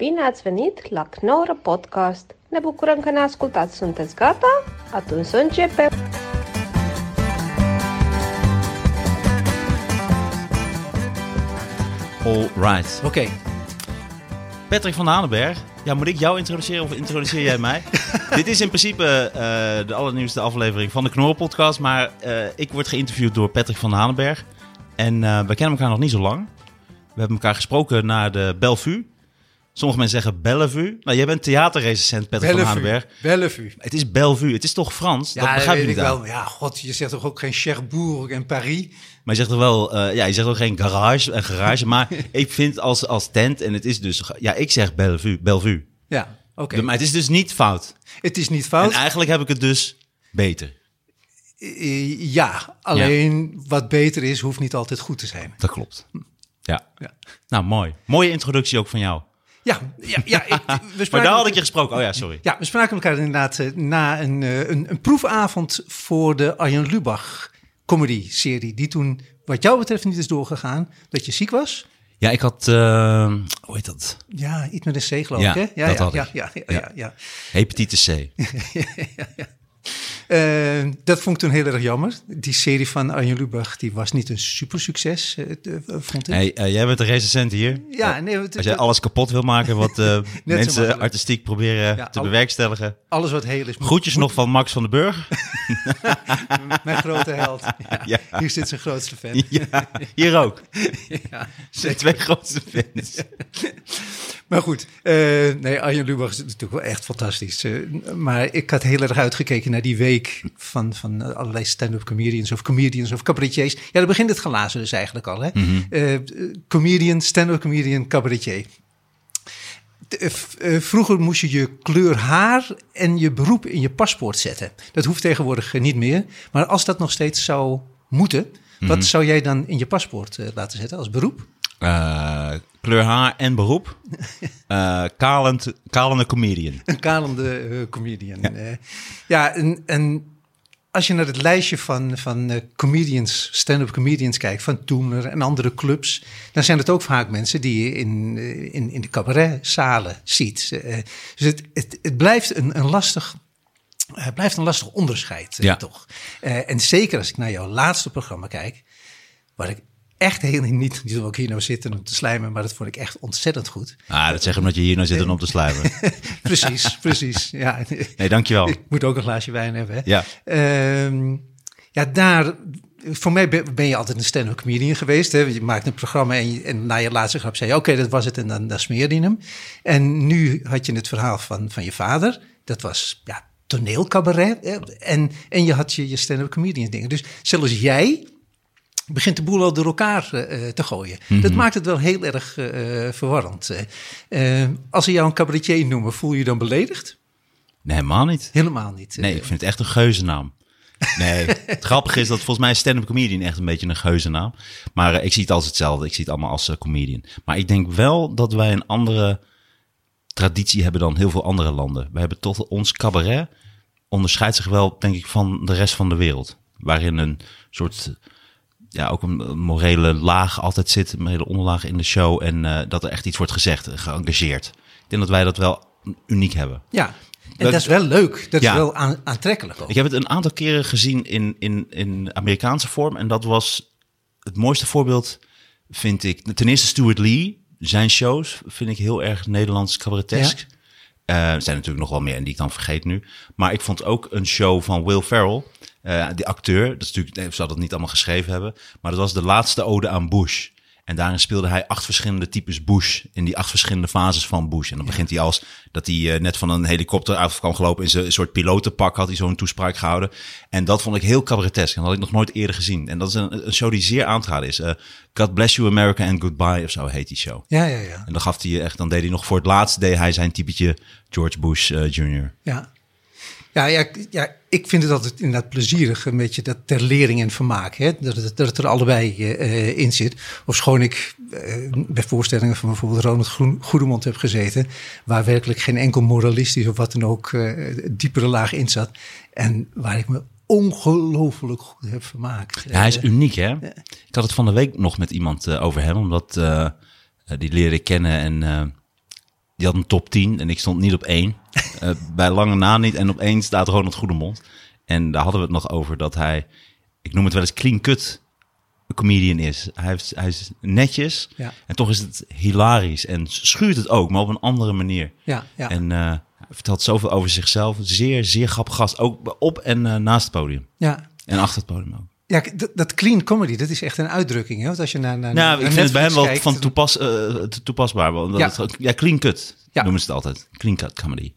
Bine ați venit la Knorr Podcast! Ne bucurăm că ne ascultați! Sunteți gata? Atunci să începem! All right. Oké, Patrick van Hanenberg. Ja, moet ik jou introduceren of introduceer jij mij? Dit is in principe eh, de allernieuwste aflevering van de Knorren podcast. Maar eh, ik word geïnterviewd door Patrick van Hanenberg. En eh, we kennen elkaar nog niet zo lang. We hebben elkaar gesproken naar de Bellevue. Sommige mensen zeggen Bellevue. Nou, jij bent theaterrecensent, Patrick van Hanenberg. Bellevue. Het is Bellevue. Het is toch Frans? Ja, dat begrijp je weet ik wel. Ja, god, je zegt toch ook geen Cherbourg en Paris? Maar je zegt toch wel, eh, ja, je zegt ook geen garage en garage. maar ik vind als, als tent, en het is dus, ja, ik zeg Bellevue. Bellevue. Ja, oké. Maar het is dus niet fout. Het is niet fout. En eigenlijk heb ik het dus beter. Eh, ja, alleen wat beter is, hoeft niet altijd goed te zijn. Dat klopt. Ja. Ja. Nou, mooi. Mooie introductie ook van jou. Ja, ja, ja ik, we Maar daar had ik je gesproken. Oh ja, sorry. Ja, we spraken elkaar inderdaad eh, na een, eh, een, een proefavond voor de Arjen Lubach comedy-serie. Die toen, wat jou betreft, niet is doorgegaan. Dat je ziek was. Ja, ik had, eh, hoe heet dat? Ja, iets met een C geloof Ja, ik, hè? Ja, dat ja, had ja, ik. ja, ja, Ja. ja, ja. Hepatitis C. Eh, dat vond ik toen heel erg jammer. Die serie van Arjen Lubach, die was niet een super succes, vond ik. Hey, eh, jij bent de recensent hier. Ja, nee, Als jij alles kapot wil maken wat eh, mensen artistiek proberen Ja, te al- bewerkstelligen. alles wat heel is. moet- Groetjes nog van Max van den Burg. Mijn grote held. Ja, Ja. Hier zit zijn grootste fan. ja, hier ook. Ja. Zijn twee grootste fans. Maar goed, eh, nee, Arjen Lubach is natuurlijk wel echt fantastisch. Eh, maar ik had heel erg uitgekeken naar die week van, van allerlei stand-up comedians of comedians of cabaretiers. Ja, daar begint het glazen dus eigenlijk al. Hè? Eh, comedian, stand-up comedian, cabaretier. Vroeger moest je je kleur haar en je beroep in je paspoort zetten. Dat hoeft tegenwoordig niet meer. Maar als dat nog steeds zou moeten, wat zou jij dan in je paspoort laten zetten als beroep? Kleur haar en beroep. Eh, kalend, kalende comedian. Een kalende eh, comedian. Ja, ja en, en als je naar het lijstje van, van eh, comedians, stand-up comedians kijkt, van Toemler en andere clubs, dan zijn het ook vaak mensen die je in, eh, in, in de cabaretzalen ziet. Eh, dus het, het, het blijft een, een lastig. Het blijft een lastig onderscheid, eh, Ja. toch? Eh, en zeker als ik naar jouw laatste programma kijk, waar ik echt heel niet, niet ook hier nou zitten om te slijmen, maar dat vond ik echt ontzettend goed. Ah, dat zeggen omdat je hier nou zit om te sluiven. Precies, precies. Ja. Nee, dankjewel. Ik moet ook een glaasje wijn hebben. Hè? Ja. Ehm, ja, daar. Voor mij ben je altijd een stand-up comedian geweest. Hè? Je maakt een programma en, je- en na je laatste grap zei je... oké, dat was het en dan, dan smeerde je hem. En nu had je het verhaal van, van je vader. Dat was ja, toneelcabaret. hè? En, en je had je, je stand-up comedian dingen. Dus zelfs jij begint de boel al door elkaar eh, te gooien. Dat maakt het wel heel erg eh, verwarrend. Eh, eh, als ze jou een cabaretier noemen, voel je je dan beledigd? Nee, helemaal niet. Helemaal niet. Nee, Eh, ik vind het echt een geuzennaam. Nee, het grappige is dat volgens mij stand-up comedian echt een beetje een geuzennaam. Maar eh, ik zie het als hetzelfde. Ik zie het allemaal als eh, comedian. Maar ik denk wel dat wij een andere traditie hebben dan heel veel andere landen. We hebben toch ons cabaret onderscheidt zich wel, denk ik, van de rest van de wereld. Waarin een soort, ja, ook een morele laag altijd zit, een morele onderlaag in de show. En eh, dat er echt iets wordt gezegd, geëngageerd. Ik denk dat wij dat wel uniek hebben. Ja, en Dat- dat, is wel leuk. Dat Ja. is wel aan- aantrekkelijk ook. Ik heb het een aantal keren gezien in, in, in Amerikaanse vorm. En dat was het mooiste voorbeeld, vind ik. Ten eerste Stuart Lee. Zijn shows vind ik heel erg Nederlands cabaretesk. Eh, er zijn natuurlijk nog wel meer en die ik dan vergeet nu. Maar ik vond ook een show van Will Ferrell. Eh die acteur, dat is natuurlijk, nee, zou dat niet allemaal geschreven hebben. Maar dat was de laatste ode aan Bush. En daarin speelde hij acht verschillende types Bush. In die acht verschillende fases van Bush. En dan begint hij als dat hij eh, net van een helikopter af kwam gelopen. In zijn een soort pilotenpak had hij zo'n toespraak gehouden. En dat vond ik heel cabaretesk. En dat had ik nog nooit eerder gezien. En dat is een, een show die zeer aan te is. Eh, God Bless You America and Goodbye of zo heet die show. Ja, ja, ja. En dan gaf hij echt, dan deed hij nog voor het laatst deed hij zijn typetje George Bush Jr. ja. Ja, ja, ja, ik vind het altijd inderdaad plezierig, een beetje dat ter lering en vermaak. Hè? Dat, dat het er allebei eh, eh, in zit. Of schoon ik eh, bij voorstellingen van bijvoorbeeld Ronald Groen, Goedemond heb gezeten, waar werkelijk geen enkel moralistisch of wat dan ook diepere laag in zat. En waar ik me ongelooflijk goed heb vermaakt. Hij is uniek, hè? Ik had het van de week nog met iemand over hem, omdat die leerde ik kennen en die had een top 10 en ik stond niet op één. Eh, bij lange na niet. En op één staat Ronald Goedemond. En daar hadden we het nog over dat hij, ik noem het wel eens clean cut comedian is. Hij, heeft, hij is netjes Ja. en toch is het hilarisch en schuurt het ook, maar op een andere manier. Ja, ja. En eh, hij vertelt zoveel over zichzelf. Zeer, zeer grappig gast. Ook op en eh, naast het podium. ja. En achter het podium ook. Ja, dat, dat clean comedy, dat is echt een uitdrukking. Hè? Want als je naar, naar, Nou, naar ik vind het bij hem wel van toepas, te- toepasbaar. Want dat Ja. het ja, clean cut Ja. noemen ze het altijd. Clean cut comedy.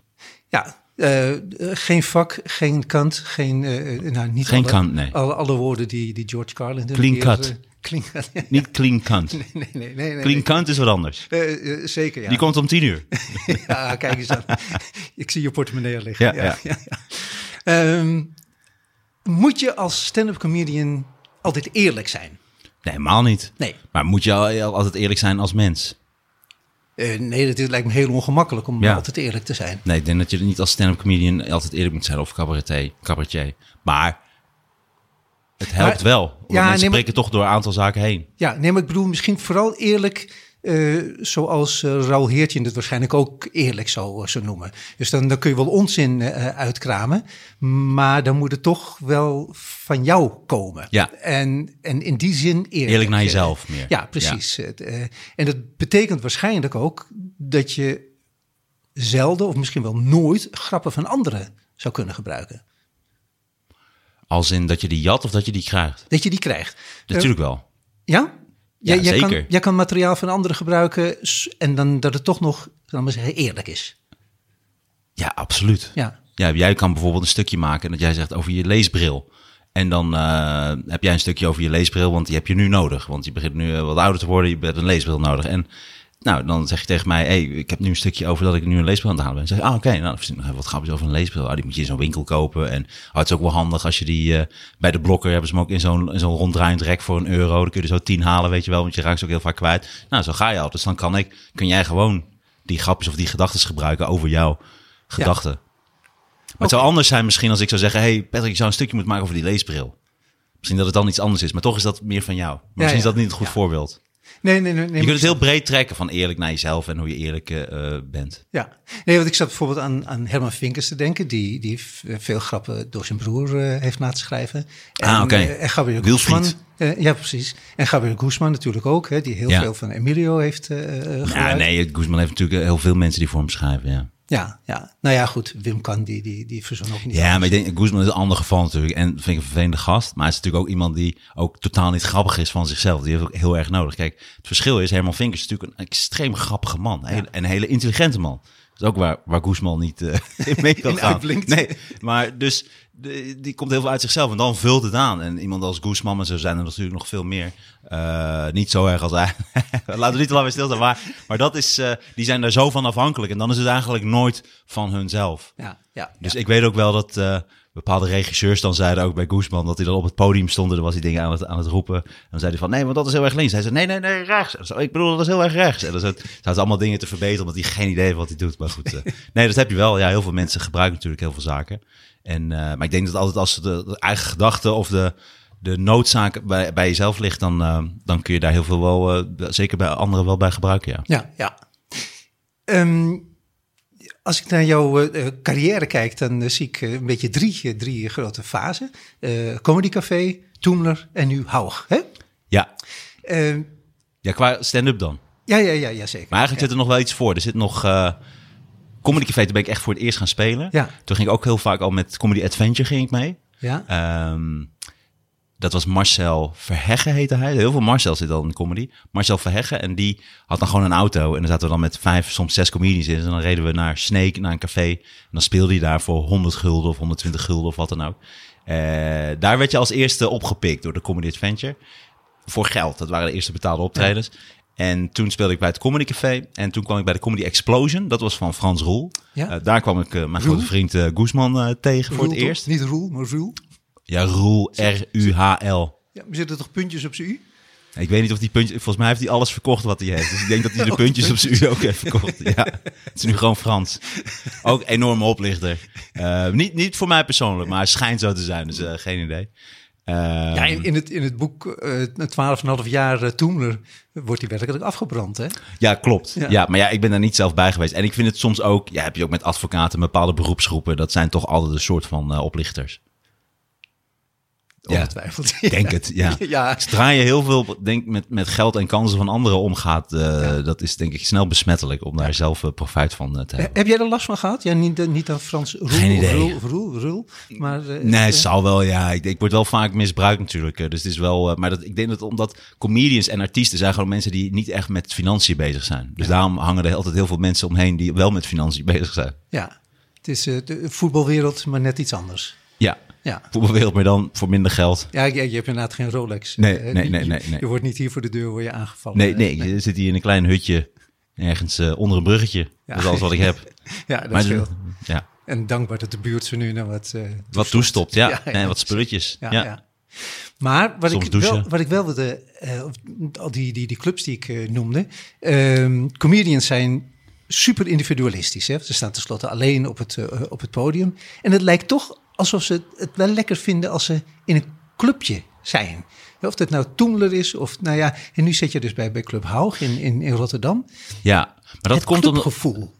Ja, eh, geen vak, geen kant, geen... eh, nou, niet Geen alle, kant, nee. Alle, alle woorden die, die George Carlin... Clean cut. clean cut, ja. Niet clean cunt. Nee, nee, nee. nee, Clean nee. cunt is wat anders. Eh, zeker, ja. Die komt om tien uur. ja, kijk eens aan. Ik zie je portemonnee liggen. Ja, ja. ja. Ehm, moet je als stand-up comedian altijd eerlijk zijn? Nee, helemaal niet. Nee. Maar moet je al- altijd eerlijk zijn als mens? Eh, nee, dat is- lijkt me heel ongemakkelijk om Ja. altijd eerlijk te zijn. Nee, ik denk dat je niet als stand-up comedian altijd eerlijk moet zijn of cabaretier. cabaretier. Maar het helpt Maar- wel. Ja, mensen nee, maar- spreken toch door een aantal zaken heen. Ja, nee, maar ik bedoel misschien vooral eerlijk, eh, zoals uh, Raoul Heertje het waarschijnlijk ook eerlijk zou, zou noemen. Dus dan, dan kun je wel onzin eh, uitkramen, maar dan moet het toch wel van jou komen. Ja. En, en in die zin eerlijk. Eerlijk naar Eh, jezelf meer. Ja, precies. Eh, en dat betekent waarschijnlijk ook dat je zelden of misschien wel nooit grappen van anderen zou kunnen gebruiken. Als in dat je die jat of dat je die krijgt. Dat je die krijgt. Natuurlijk wel. Ja? Ja, jij, zeker. Kan, jij kan materiaal van anderen gebruiken en dan dat het toch nog, ik maar zeggen, eerlijk is. Ja, absoluut. Ja. Ja, jij kan bijvoorbeeld een stukje maken en dat jij zegt over je leesbril. En dan eh, heb jij een stukje over je leesbril, want die heb je nu nodig. Want je begint nu eh, wat ouder te worden, je hebt een leesbril nodig. En nou, dan zeg je tegen mij, hey, ik heb nu een stukje over dat ik nu een leesbril aan het halen ben. Dan zeg je, ah, oké, nou, wat grapjes over een leesbril. Ah, die moet je in zo'n winkel kopen. En oh, het is ook wel handig als je die eh, bij de blokker hebben ze hem ook in zo'n zo'n ronddraaiend rek voor een euro. Dan kun je er zo tien halen, weet je wel, want je raakt ze ook heel vaak kwijt. Nou, zo ga je al. Dus dan kan ik, kun jij gewoon die grapjes of die gedachten gebruiken over jouw gedachten. Maar het zou anders zijn misschien als ik zou zeggen... hey Patrick, je zou een stukje moeten maken over die leesbril. Misschien dat het dan iets anders is, maar toch is dat meer van jou. Maar misschien ja. is dat niet het goed voorbeeld. Nee, nee, nee. nee Je kunt het heel breed trekken van eerlijk naar jezelf en hoe je eerlijk eh, bent. Ja, nee, want ik zat bijvoorbeeld aan, aan Herman Vinkers te denken, die, die veel grappen door zijn broer eh, heeft laten schrijven. En, Ah, oké. eh, en Gabriel Wilfried. Guzman. eh, ja, precies. En Gabriel Guzman natuurlijk ook, hè, die heel Ja. veel van Emilio heeft eh eh, Ja, gebruikt. nee, Guzman heeft natuurlijk heel veel mensen die voor hem schrijven, ja. Ja, ja, nou ja, goed. Wim kan, die, die, die verzon ook niet. Ja, maar ik denk, Guzman is een ander geval natuurlijk. En vind ik een vervelende gast. Maar hij is natuurlijk ook iemand die ook totaal niet grappig is van zichzelf. Die heeft ook heel erg nodig. Kijk, het verschil is, Herman Vinkers is natuurlijk een extreem grappige man. En een hele intelligente man. Dat is ook waar, waar Guzman niet in mee kan gaan. Nee, maar dus de- die komt heel veel uit zichzelf. En dan vult het aan. En iemand als Guzman, en zo zijn er natuurlijk nog veel meer. Eh, niet zo erg als hij. Laten we niet te lang bij stilstaan. Maar, maar dat is, eh, die zijn daar zo van afhankelijk. En dan is het eigenlijk nooit van hunzelf. Ja, ja, Dus ik weet ook wel dat bepaalde regisseurs dan zeiden, ook bij Guzman, dat hij dan op het podium stond en dan was hij dingen aan het, aan het roepen. En dan zei hij van, nee, want dat is heel erg links. Hij zei, nee, nee, nee, rechts. En zei, ik bedoel, dat is heel erg rechts. En dan zaten allemaal dingen te verbeteren, omdat hij geen idee heeft wat hij doet. Maar goed, eh, nee, dat heb je wel. Ja, heel veel mensen gebruiken natuurlijk heel veel zaken. En, eh, maar ik denk dat altijd als de, de eigen gedachten of de, de noodzaak bij, bij jezelf ligt, dan, eh, dan kun je daar heel veel wel, zeker bij anderen wel bij gebruiken, ja. Ja, ja. Ehm, als ik naar jouw eh, eh, carrière kijk, dan eh, zie ik een beetje drie, drie grote fasen. Comedy Café, Toemler en nu Haug. Hè? Ja, ja qua stand-up dan. ja, ja, ja, ja, zeker. Maar eigenlijk zit er nog wel iets voor. Er zit nog... Comedy Café, daar ben ik echt voor het eerst gaan spelen. Ja. Toen ging ik ook heel vaak al met Comedy Adventure ging ik mee. Ja, Ehm, dat was Marcel Verheggen heette hij. Heel veel Marcel zit al in de comedy. Marcel Verheggen. En die had dan gewoon een auto. En dan zaten we dan met vijf, soms zes comedians in. En dan reden we naar Snake, naar een café. En dan speelde hij daar voor 100 gulden of 120 gulden of wat dan ook. Eh, daar werd je als eerste opgepikt door de Comedy Adventure. Voor geld. Dat waren de eerste betaalde optredens. En toen speelde ik bij het Comedy Café. En toen kwam ik bij de Comedy Explosion. Dat was van Frans Roel. Ja. Eh, daar kwam ik eh, mijn Roel? grote vriend eh Guzman tegen voor het eerst. Niet Roel, maar Roel. Ja, Roel, R-U-H-L. Ja, maar zitten toch puntjes op zijn u? Ik weet niet of die puntjes... Volgens mij heeft hij alles verkocht wat hij heeft. Dus ik denk dat hij de puntjes op zijn u ook heeft verkocht. Ja, het is nu gewoon Frans. Ook enorme oplichter. Eh, niet, niet voor mij persoonlijk, maar hij schijnt zo te zijn. Dus eh, geen idee. Ehm, Ja, in, in, het, in het boek eh 12,5 jaar uh, Toemler wordt hij werkelijk afgebrand, hè? Ja, klopt. Ja. Ja. maar ja, ik ben daar niet zelf bij geweest. En ik vind het soms ook, ja, heb je ook met advocaten, bepaalde beroepsgroepen, dat zijn toch altijd een soort van oplichters. Ja. Ongetwijfeld. Ik denk het, ja. ja. Zodra je heel veel denk, met, met geld en kansen van anderen omgaat, eh, dat is denk ik snel besmettelijk om daar zelf eh, profijt van eh, te hebben. Heb jij er last van gehad? Ja, niet, niet aan Frans Roel, Geen idee. Roel, Roel, Roel, maar... Nee, het zal wel, ja. Ik, ik word wel vaak misbruikt natuurlijk. Dus het is wel, maar dat, ik denk dat omdat comedians en artiesten zijn gewoon mensen die niet echt met financiën bezig zijn. Dus daarom hangen er altijd heel veel mensen omheen die wel met financiën bezig zijn. Ja, het is de voetbalwereld, maar net iets anders. Ja, Ja. voetbalwereld, maar dan voor minder geld. Ja, je, je hebt inderdaad geen Rolex. Nee, Eh, nee, nee, nee, nee. Je wordt niet hier voor de deur word je aangevallen. Nee, nee, je zit hier in een klein hutje ergens eh, onder een bruggetje. Ja. Dat is alles wat ik heb. Ja, dat Maar scheelt. ja, En dankbaar dat de buurt ze nu naar wat... eh, wat toestopt, ja. Ja. En wat spulletjes. Ja. Maar wat Soms ik, wel, wat ik wel wilde, al die, die, die clubs die ik noemde, ehm, comedians zijn super individualistisch. Hè? Ze staan tenslotte alleen op het, op het podium. En het lijkt toch alsof ze het wel lekker vinden als ze in een clubje zijn. Of dat nou Toemler is, of nou ja, en nu zit je dus bij, bij Club Haug in, in, in Rotterdam. Ja, maar dat het komt omdat... clubgevoel.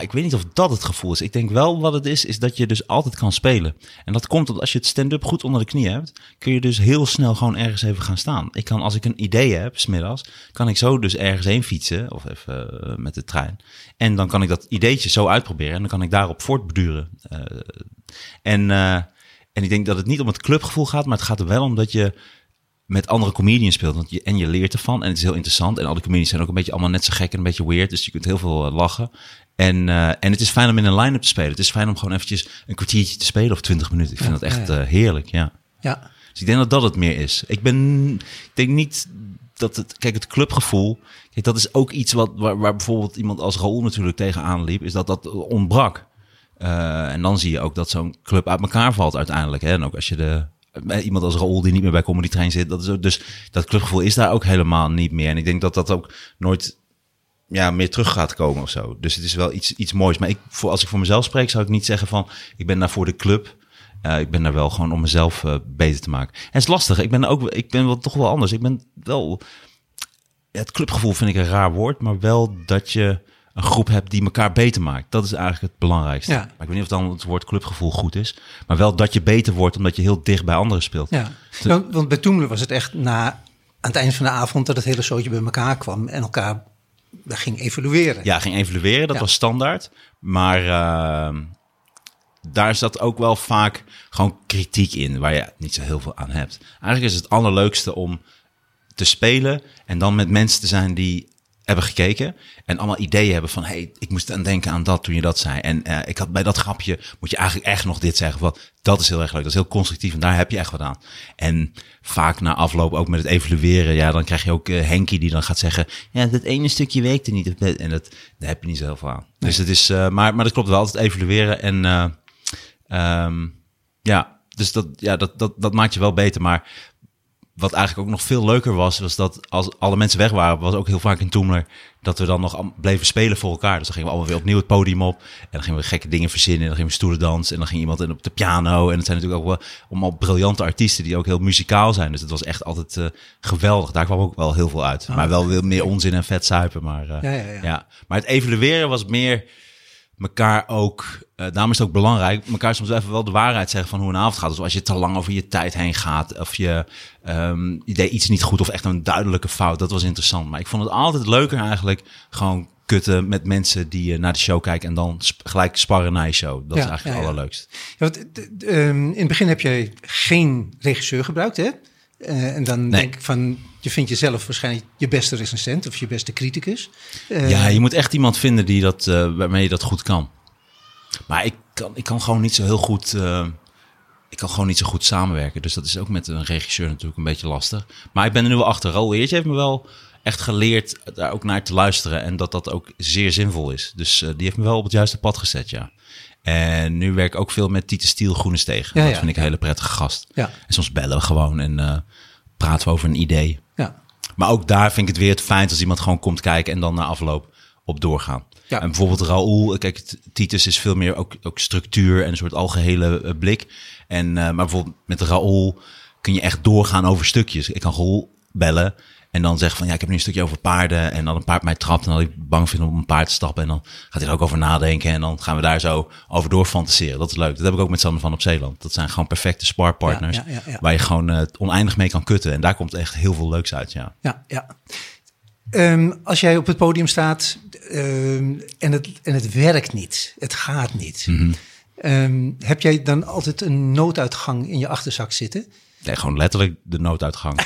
Ik weet niet of dat het gevoel is. Ik denk wel wat het is, is dat je dus altijd kan spelen. En dat komt omdat als je het stand-up goed onder de knie hebt, kun je dus heel snel gewoon ergens even gaan staan. Ik kan, als ik een idee heb, smiddags, kan ik zo dus ergens heen fietsen, of even eh, met de trein. En dan kan ik dat ideetje zo uitproberen en dan kan ik daarop voortbeduren. Eh, en, eh, en ik denk dat het niet om het clubgevoel gaat, maar het gaat er wel om dat je met andere comedians speelt. Want je, en je leert ervan en het is heel interessant. En alle comedians zijn ook een beetje allemaal net zo gek en een beetje weird. Dus je kunt heel veel eh, lachen. En, eh, en het is fijn om in een line-up te spelen. Het is fijn om gewoon eventjes een kwartiertje te spelen of twintig minuten. Ik vind Ja, dat echt ja, ja. eh, heerlijk, ja. Ja, Dus ik denk dat dat het meer is. Ik ben, ik denk niet dat het, kijk, het clubgevoel, kijk, dat is ook iets wat, waar, waar bijvoorbeeld iemand als Raoul natuurlijk tegenaan liep, is dat dat ontbrak. En dan zie je ook dat zo'n club uit elkaar valt uiteindelijk. Hè? En ook als je de, iemand als Raoul die niet meer bij Comedy Train zit, dat is ook, dus dat clubgevoel is daar ook helemaal niet meer. En ik denk dat dat ook nooit ja, meer terug gaat komen of zo. Dus het is wel iets, iets moois. Maar ik, voor, als ik voor mezelf spreek, zou ik niet zeggen van... ik ben daar voor de club. Eh, ik ben daar wel gewoon om mezelf eh, beter te maken. En het is lastig. Ik ben ook, ik ben wel toch wel anders. Ik ben wel... Het clubgevoel vind ik een raar woord, maar wel dat je een groep hebt die elkaar beter maakt. Dat is eigenlijk het belangrijkste. Ja. Maar ik weet niet of dan het woord clubgevoel goed is. Maar wel dat je beter wordt omdat je heel dicht bij anderen speelt. ja. Want, want bij Toemler was het echt na, aan het eind van de avond dat het hele zootje bij elkaar kwam en elkaar ging evalueren. Ja, ging evalueren, dat Ja. was standaard. Maar uh, daar zat ook wel vaak gewoon kritiek in, waar je niet zo heel veel aan hebt. Eigenlijk is het allerleukste om te spelen en dan met mensen te zijn die hebben gekeken en allemaal ideeën hebben van, hey, ik moest aan denken aan dat toen je dat zei. En uh, ik had bij dat grapje, moet je eigenlijk echt nog dit zeggen. Wat, dat is heel erg leuk, dat is heel constructief en daar heb je echt wat aan. En vaak na afloop ook met het evalueren, ja, dan krijg je ook uh, Henkie die dan gaat zeggen, ja, dat ene stukje werkte niet. En dat, daar heb je niet zo heel veel aan. Nee. Dus het is, uh, maar, maar dat klopt wel, altijd evalueren en um, ja, dus dat, ja, dat, dat, dat maakt je wel beter. Maar wat eigenlijk ook nog veel leuker was, was dat als alle mensen weg waren, was ook heel vaak in Toemler, dat we dan nog bleven spelen voor elkaar. Dus dan gingen we allemaal weer opnieuw het podium op. En dan gingen we gekke dingen verzinnen. En dan gingen we stoelen dansen. En dan ging iemand op de piano. En het zijn natuurlijk ook wel allemaal briljante artiesten die ook heel muzikaal zijn. Dus het was echt altijd uh, geweldig. Daar kwam ook wel heel veel uit. Oh, maar wel veel meer onzin en vet zuipen. Maar, uh, ja, ja, ja. ja, maar het evalueren was meer elkaar ook, uh, daarom is het ook belangrijk, elkaar soms even wel de waarheid zeggen van hoe een avond gaat. Dus als je te lang over je tijd heen gaat, of je, um, je deed iets niet goed of echt een duidelijke fout, dat was interessant. Maar ik vond het altijd leuker eigenlijk gewoon kutten met mensen die uh, naar de show kijken en dan sp gelijk sparren naar je show. Dat ja, is eigenlijk ja, het allerleukst. Ja, want, um, in het begin heb je geen regisseur gebruikt, hè? Uh, en dan nee. denk ik van, je vindt jezelf waarschijnlijk je beste recensent of je beste criticus. Uh, ja, je moet echt iemand vinden die dat, uh, waarmee je dat goed kan. Maar ik kan, ik kan gewoon niet zo heel goed. Uh, ik kan gewoon niet zo goed samenwerken. Dus dat is ook met een regisseur natuurlijk een beetje lastig. Maar ik ben er nu wel achter. Raoul Eertje heeft me wel echt geleerd daar ook naar te luisteren. En dat dat ook zeer zinvol is. Dus uh, die heeft me wel op het juiste pad gezet, ja. En nu werk ik ook veel met Tieten Stiel Groenestegen. Ja, dat ja, vind ik een hele prettige gast. Ja. En soms bellen we gewoon en uh, praten we over een idee. Ja. Maar ook daar vind ik het weer het fijn als iemand gewoon komt kijken en dan na afloop op doorgaan. Ja. En bijvoorbeeld Raoul, kijk, Titus is veel meer ook, ook structuur en een soort algehele eh, blik. En, eh, maar bijvoorbeeld met Raoul kun je echt doorgaan over stukjes. Ik kan Raoul bellen en dan zeggen van ja, ik heb nu een stukje over paarden. En dan een paard mij trapt en dan ik bang vind om op een paard te stappen. En dan gaat hij er ook over nadenken. En dan gaan we daar zo over door fantaseren. Dat is leuk. Dat heb ik ook met Sander van op Zeeland. Dat zijn gewoon perfecte sparpartners. Ja, ja, ja, ja. Waar je gewoon eh, oneindig mee kan kutten. En daar komt echt heel veel leuks uit, ja. Ja, ja. Ehm, als jij op het podium staat ehm, en, het, en het werkt niet, het gaat niet. Mhm. Ehm, heb jij dan altijd een nooduitgang in je achterzak zitten? Nee, gewoon letterlijk de nooduitgang.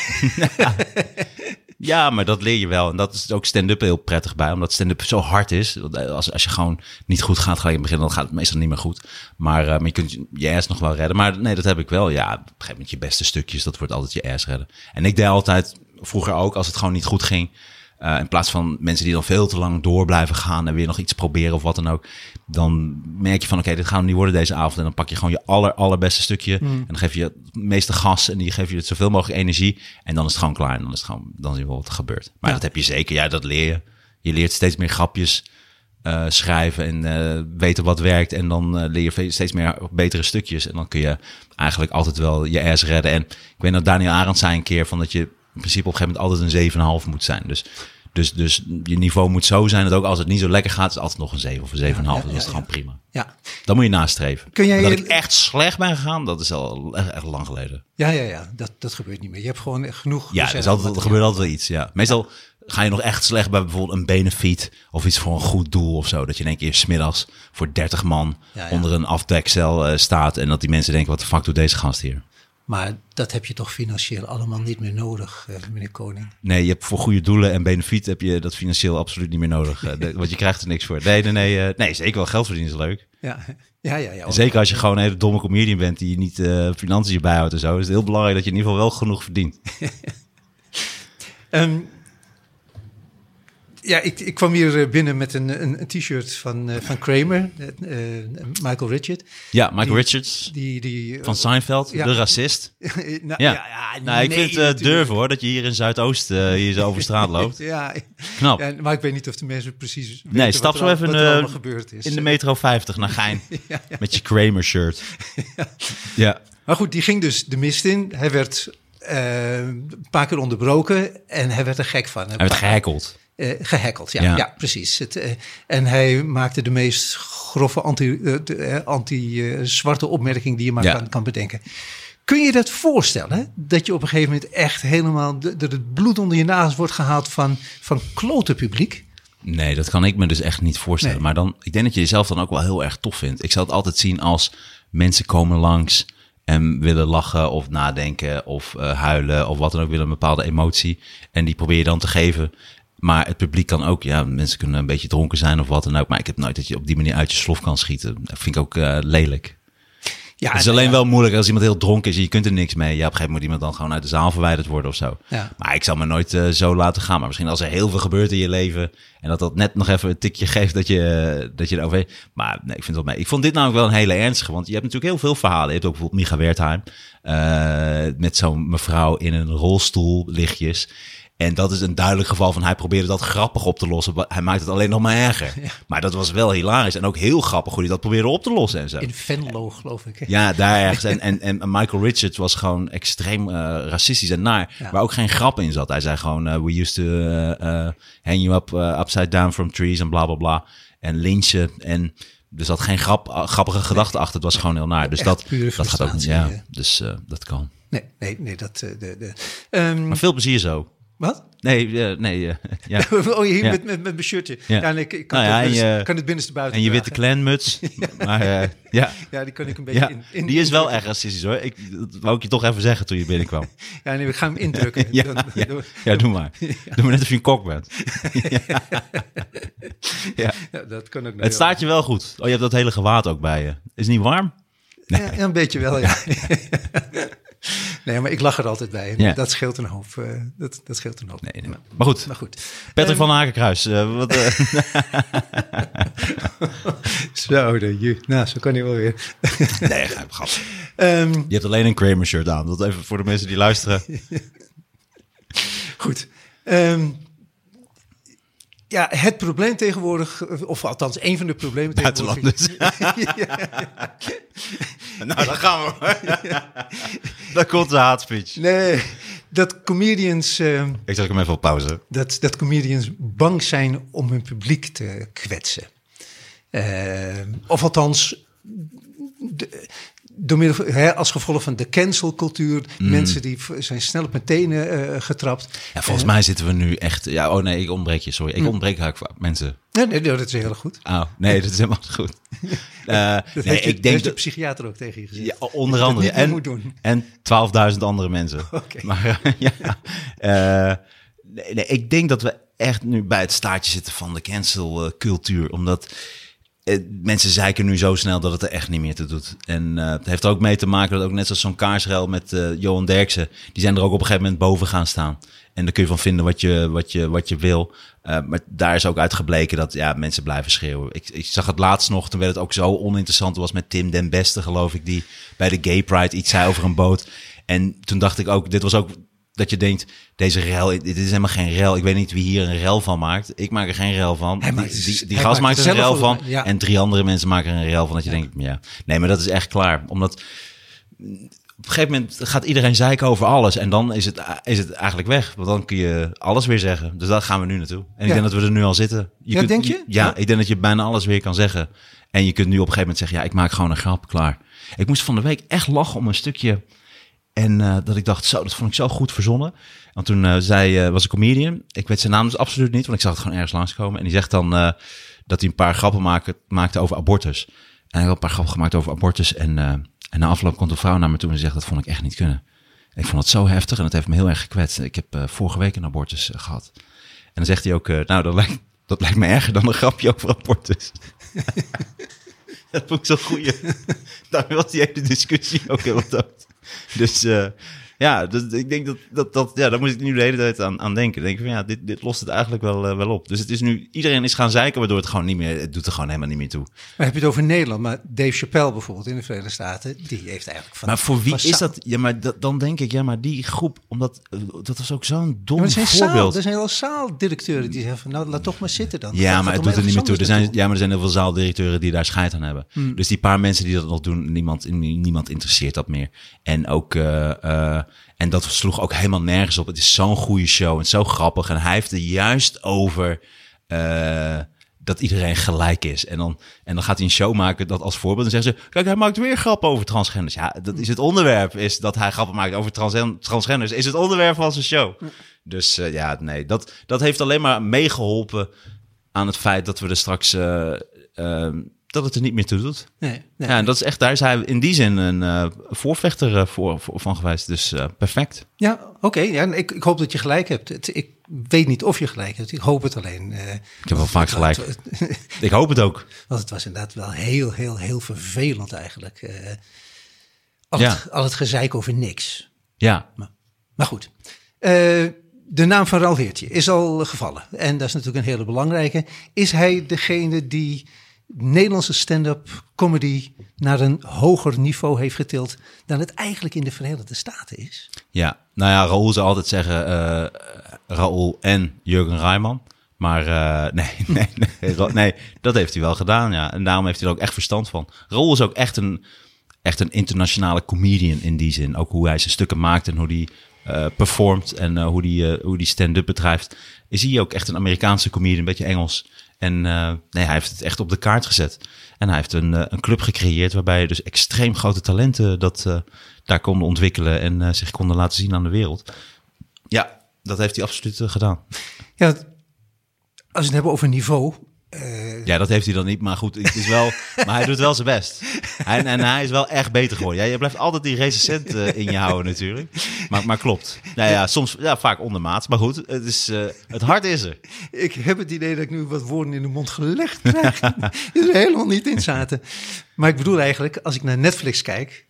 ja, maar dat leer je wel. En dat is ook stand-up heel prettig bij. Omdat stand-up zo hard is. Als, als je gewoon niet goed gaat gelijk in het begin, dan gaat het meestal niet meer goed. Maar, eh, maar je kunt je ass nog wel redden. Maar nee, dat heb ik wel. Ja, op een gegeven moment je beste stukjes, dat wordt altijd je ass redden. En ik deed altijd, vroeger ook, als het gewoon niet goed ging... eh, in plaats van mensen die dan veel te lang door blijven gaan en weer nog iets proberen of wat dan ook. Dan merk je van oké, dit gaan we niet worden deze avond. En dan pak je gewoon je aller, allerbeste stukje. En dan geef je het meeste gas en die geef je het zoveel mogelijk energie. En dan is het gewoon klaar. En dan is het gewoon, dan zien we wat er gebeurt. Maar Ja. dat heb je zeker. Ja, dat leer je. Je leert steeds meer grapjes eh, schrijven en eh, weten wat werkt. En dan leer je steeds meer betere stukjes. En dan kun je eigenlijk altijd wel je ass redden. En ik weet dat Daniel Arendt zei een keer van dat je in principe op een gegeven moment altijd een 7,5 moet zijn. Dus, dus, dus je niveau moet zo zijn dat ook als het niet zo lekker gaat, is altijd nog een 7 of een 7,5. ja, dat is gewoon prima. Ja, Dan moet je nastreven. Kun jij- dat ik echt slecht ben gegaan, dat is al echt, lang geleden. ja, ja, ja. Dat, dat gebeurt niet meer. Je hebt gewoon genoeg. Ja, er, is altijd, er gebeurt altijd wel iets. Ja. Meestal ga je nog echt slecht bij bijvoorbeeld een benefiet of iets voor een goed doel of zo. Dat je in één keer smiddags voor 30 man Ja, ja. onder een afdekcel eh, staat en dat die mensen denken, wat de fuck doet deze gast hier? Maar dat heb je toch financieel allemaal niet meer nodig, eh, meneer Koning. Nee, je hebt voor goede doelen en benefiet heb je dat financieel absoluut niet meer nodig. Eh, want je krijgt er niks voor. Nee, nee, nee, eh, nee zeker wel geld verdienen is leuk. Ja, ja, ja. ja. Zeker als je gewoon een hele domme comedian bent die niet eh financiën bijhoudt en zo. Is het heel belangrijk dat je in ieder geval wel genoeg verdient. Ehm, ja, ik, ik kwam hier eh, binnen met een, een, een t-shirt van, eh, van Kramer, eh, Michael Richard. Ja, Michael Die- Richards Die, die, van Seinfeld, Ja. de racist. nou, Ja, nou, ik nee, vind het natuurlijk. durven hoor, dat je hier in Zuidoost hier zo over straat loopt. Ja, Knap. ja, maar ik weet niet of de mensen precies weten nee, wat stap er zo even er gebeurd is. in de metro 50 naar Gein. Met je Kramer shirt. Ja. Maar goed, die ging dus de mist in. Hij werd een paar keer onderbroken en hij werd er gek van. Hij werd gehackeld. Eh, gehackeld, ja, Ja. ja. precies. Het, eh, en hij maakte de meest grove anti-zwarte anti, eh, opmerking die je maar Ja. kan, kan bedenken. Kun je dat voorstellen? Dat je op een gegeven moment echt helemaal... dat het bloed onder je nagels wordt gehaald van, van klote publiek? Nee, dat kan ik me dus echt niet voorstellen. Nee. Maar dan, ik denk dat je jezelf dan ook wel heel erg tof vindt. Ik zou het altijd zien als mensen komen langs en willen lachen of nadenken of huilen of wat dan ook, willen een bepaalde emotie. En die probeer je dan te geven. Maar het publiek kan ook, ja, mensen kunnen een beetje dronken zijn of wat dan ook. Maar ik heb nooit dat je op die manier uit je slof kan schieten. Dat vind ik ook eh, lelijk. Ja, het is alleen ja. wel moeilijk als iemand heel dronken is en je kunt er niks mee. Ja, op een gegeven moment moet iemand dan gewoon uit de zaal verwijderd worden of zo. Ja. Maar ik zou me nooit eh, zo laten gaan. Maar misschien als er heel veel gebeurt in je leven en dat dat net nog even een tikje geeft dat je, eh, dat je erover... Maar nee, ik vind wel mee. Ik vond dit namelijk wel een hele ernstige, want je hebt natuurlijk heel veel verhalen. Je hebt ook bijvoorbeeld Micha Wertheim met zo'n mevrouw in een rolstoel, lichtjes. En dat is een duidelijk geval van hij probeerde dat grappig op te lossen. Hij maakt het alleen nog maar erger. Maar dat was wel hilarisch en ook heel grappig hoe hij dat probeerde op te lossen en zo. In Venlo, geloof ik. hè? Ja, daar ergens. En, en, en Michael Richards was gewoon extreem eh, racistisch en naar. Ja. Waar ook geen grap in zat. Hij zei gewoon, eh, we used to eh, hang you up upside down from trees en bla bla bla. En lynchen. En er zat geen grap, grappige gedachte achter. Het was gewoon heel naar. Dus Echt dat, dat gaat ook niet. Ja, dus dat kan. Nee, nee, nee, dat... de, de, ehm, Maar veel plezier zo. Wat? Nee, eh, nee, eh, ja. oh, hier Ja. met, met, met mijn shirtje. Ja. Ja, nee, ik, kan, Nou het, je- kan het binnenste buiten En je witte clanmuts. Maar eh, ja. Ja, die kan ik een beetje in, in- die is wel echt racistisch hoor. Ik, dat wou ik je toch even zeggen toen je binnenkwam. Ja, nee, ik ga hem indrukken. Ja, Dan- ja. dan- ja, doe maar. Doe maar net of je een kok bent. ja. ja, dat kan ook Het staat je wel goed. Oh, je hebt dat hele gewaad ook bij je. Is het niet warm? Ja, ja, een beetje wel, ja. Nee, maar ik lach er altijd bij. Ja. Dat scheelt een hoop. eh, dat, dat scheelt een hoop. Nee, nee. Maar, goed, maar goed. Patrick Ehm, van Hakenkruis. eh, wat, eh, Zo, de ju. Nou, zo kan hij wel weer. nee, ga gast. Ehm, Je hebt alleen een Kramer shirt aan. Dat even voor de mensen die luisteren. goed. Ehm, Ja, het probleem tegenwoordig, of althans een van de problemen tegenwoordig. Buitenlanders. nou, dan gaan we. Dan komt de haatspeech. Nee, dat comedians, eh, Ik zet hem even op pauze. dat, dat comedians bang zijn om hun publiek te kwetsen. Eh, of althans, de- door middel van- hè, als gevolg van de cancelcultuur, mensen die zijn snel op hun tenen eh, getrapt. Ja, volgens mij zitten we nu echt... Ja, oh nee, ik ontbreek je, sorry. Ik ontbreek eigenlijk vaak mensen. Nee, nee, dat is heel goed. Oh, nee, dat is helemaal goed. Eh, Dat nee, je- ik denk heeft de dat... psychiater ook tegen je gezegd. Ja, onder dat andere. En, moet doen. en 12.000 andere mensen. Maar eh, ja, eh, nee, nee, ik denk dat we echt nu bij het staartje zitten van de cancelcultuur. Omdat eh, mensen zeiken nu zo snel dat het er echt niet meer te doet. En eh, het heeft ook mee te maken dat ook net zoals zo'n kaarsrel met eh, Johan Derksen. Die zijn er ook op een gegeven moment boven gaan staan. En daar kun je van vinden wat je, wat je, wat je wil. Eh, maar daar is ook uit gebleken dat ja, mensen blijven schreeuwen. Ik, ik zag het laatst nog, toen werd het ook zo oninteressant. Was met Tim den Beste, geloof ik, die bij de Gay Pride iets zei over een boot. En toen dacht ik ook, dit was ook dat je denkt, deze rel, dit is helemaal geen rel. Ik weet niet wie hier een rel van maakt. Ik maak er geen rel van. Hij die maakt- die, gast maakt er een rel van. ja. En drie andere mensen maken er een rel van. Dat je denkt, ja. Nee, maar dat is echt klaar. Omdat op een gegeven moment gaat iedereen zeiken over alles. En dan is het, is het eigenlijk weg. Want dan kun je alles weer zeggen. Dus daar gaan we nu naartoe. En ik Ja. denk dat we er nu al zitten. Ja, denk je? Ja, Ja. ik denk dat je bijna alles weer kan zeggen. En je kunt nu op een gegeven moment zeggen, ja, ik maak gewoon een grap, klaar. Ik moest van de week echt lachen om een stukje. En eh, dat ik dacht, zo, dat vond ik zo goed verzonnen. Want toen eh, zei, eh, was een comedian. Ik weet zijn naam dus absoluut niet, want ik zag het gewoon ergens langskomen. En die zegt dan dat hij een paar grappen maakte, over abortus. En hij had een paar grappen gemaakt over abortus. En, en na afloop komt een vrouw naar me toe en zegt, dat vond ik echt niet kunnen. Ik vond het zo heftig en het heeft me heel erg gekwetst. Ik heb vorige week een abortus eh, gehad. En dan zegt hij ook, nou, dat lijkt, dat lijkt me erger dan een grapje over abortus. dat vond ik zo goeie. Daar was die hele discussie ook heel dood. Dus eh, ja, dus ik denk dat, dat, dat ja, daar moet ik nu de hele tijd aan, aan denken. Dan denk ik van ja, dit, dit lost het eigenlijk wel, eh, wel op. Dus het is nu, iedereen is gaan zeiken, waardoor het gewoon niet meer, het doet er gewoon helemaal niet meer toe. Maar heb je het over Nederland? Maar Dave Chappelle bijvoorbeeld in de Verenigde Staten, die heeft eigenlijk van. Maar voor wie is dat? Ja, maar dat, dan denk ik, ja, maar die groep, omdat eh, dat was ook zo'n dom er zijn zaal, voorbeeld. er zijn wel zaaldirecteuren die zeggen van, nou, laat toch maar zitten dan. Ja, maar het doet er niet meer toe. Er zijn, ja, maar er zijn heel veel zaaldirecteuren die daar scheid aan hebben. Hmm. Dus die paar mensen die dat nog doen, niemand, niemand interesseert dat meer. En ook, eh, eh, en dat sloeg ook helemaal nergens op. Het is zo'n goede show en zo grappig. En hij heeft er juist over eh, dat iedereen gelijk is. En dan, en dan gaat hij een show maken dat als voorbeeld. En zeggen ze, kijk, hij maakt weer grappen over transgenders. Ja, dat is het onderwerp. Is dat hij grappen maakt over trans transgenders. Is het onderwerp van zijn show. Dus eh, ja, nee, dat, dat heeft alleen maar meegeholpen aan het feit dat we er straks eh, eh, dat het er niet meer toe doet. Nee, nee. Ja, en dat is echt, daar is hij in die zin een eh, voorvechter eh, voor, voor, van geweest. Dus eh, perfect. Ja, oké. ja, ik, ik hoop dat je gelijk hebt. Het, ik weet niet of je gelijk hebt. Ik hoop het alleen. Ik heb wel vaak gelijk. Ik hoop het ook. Want het was inderdaad wel heel, heel, heel vervelend eigenlijk. al, Ja. het, al het gezeik over niks. Ja, Maar, maar goed. De naam van Ralf Heertje is al gevallen. En dat is natuurlijk een hele belangrijke. Is hij degene die Nederlandse stand-up comedy naar een hoger niveau heeft getild dan het eigenlijk in de Verenigde Staten is? ja. Nou ja, Raoul zou altijd zeggen eh Raoul en Jurgen Rijman. Maar eh, nee, nee, nee, nee, dat heeft hij wel gedaan, ja. En daarom heeft hij er ook echt verstand van. Raoul is ook echt een, echt een internationale comedian in die zin. Ook hoe hij zijn stukken maakt en hoe hij eh, performt en hoe hij hoe die stand-up bedrijft. Is hij ook echt een Amerikaanse comedian, een beetje Engels. En eh, nee, hij heeft het echt op de kaart gezet. En hij heeft een, eh, een club gecreëerd waarbij dus extreem grote talenten dat eh, daar konden ontwikkelen en zich konden laten zien aan de wereld. Ja, dat heeft hij absoluut gedaan. Ja, als we het hebben over niveau. Ja, dat heeft hij dan niet, maar goed, het is wel, maar hij doet wel zijn best. Hij, en hij is wel echt beter geworden. Ja, je blijft altijd die recensent eh, in je houden natuurlijk. Maar, maar klopt. Nou ja, soms, ja, vaak ondermaats. Maar goed, het, is, eh, het hart is er. Ik heb het idee dat ik nu wat woorden in de mond gelegd krijg. die er helemaal niet in zaten. Maar ik bedoel eigenlijk, als ik naar Netflix kijk.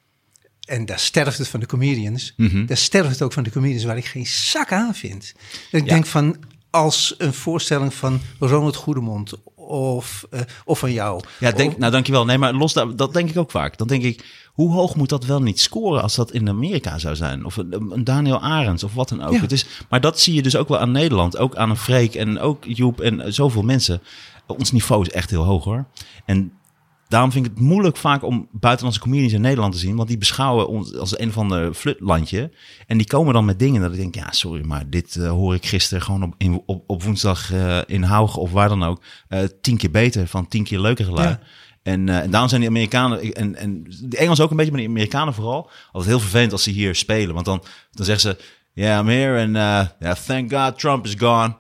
En daar sterft het van de comedians. Daar sterft het ook van de comedians waar ik geen zak aan vind. Dat ik Ja. denk van, als een voorstelling van Ronald Goedemond of, uh, of van jou. Ja, denk, nou dankjewel. Nee, maar los daar, dat denk ik ook vaak. Dan denk ik, hoe hoog moet dat wel niet scoren als dat in Amerika zou zijn? Of een, een Daniel Arends of wat dan ook. Ja. Het is, maar dat zie je dus ook wel aan Nederland. Ook aan een Freek en ook Joep en eh, zoveel mensen. Ons niveau is echt heel hoog hoor. En daarom vind ik het moeilijk vaak om buitenlandse comedians in Nederland te zien. Want die beschouwen ons als een van de flutlandje. En die komen dan met dingen dat ik denk, ja sorry, maar dit eh, hoor ik gisteren gewoon op, in, op, op woensdag eh, in Haug of waar dan ook. eh, tien keer beter, van tien keer leuker geluid. Ja. En, en daarom zijn die Amerikanen, en, en de Engels ook een beetje, maar die Amerikanen vooral, altijd heel vervelend als ze hier spelen. Want dan, dan zeggen ze, yeah, I'm here and yeah, thank God Trump is gone.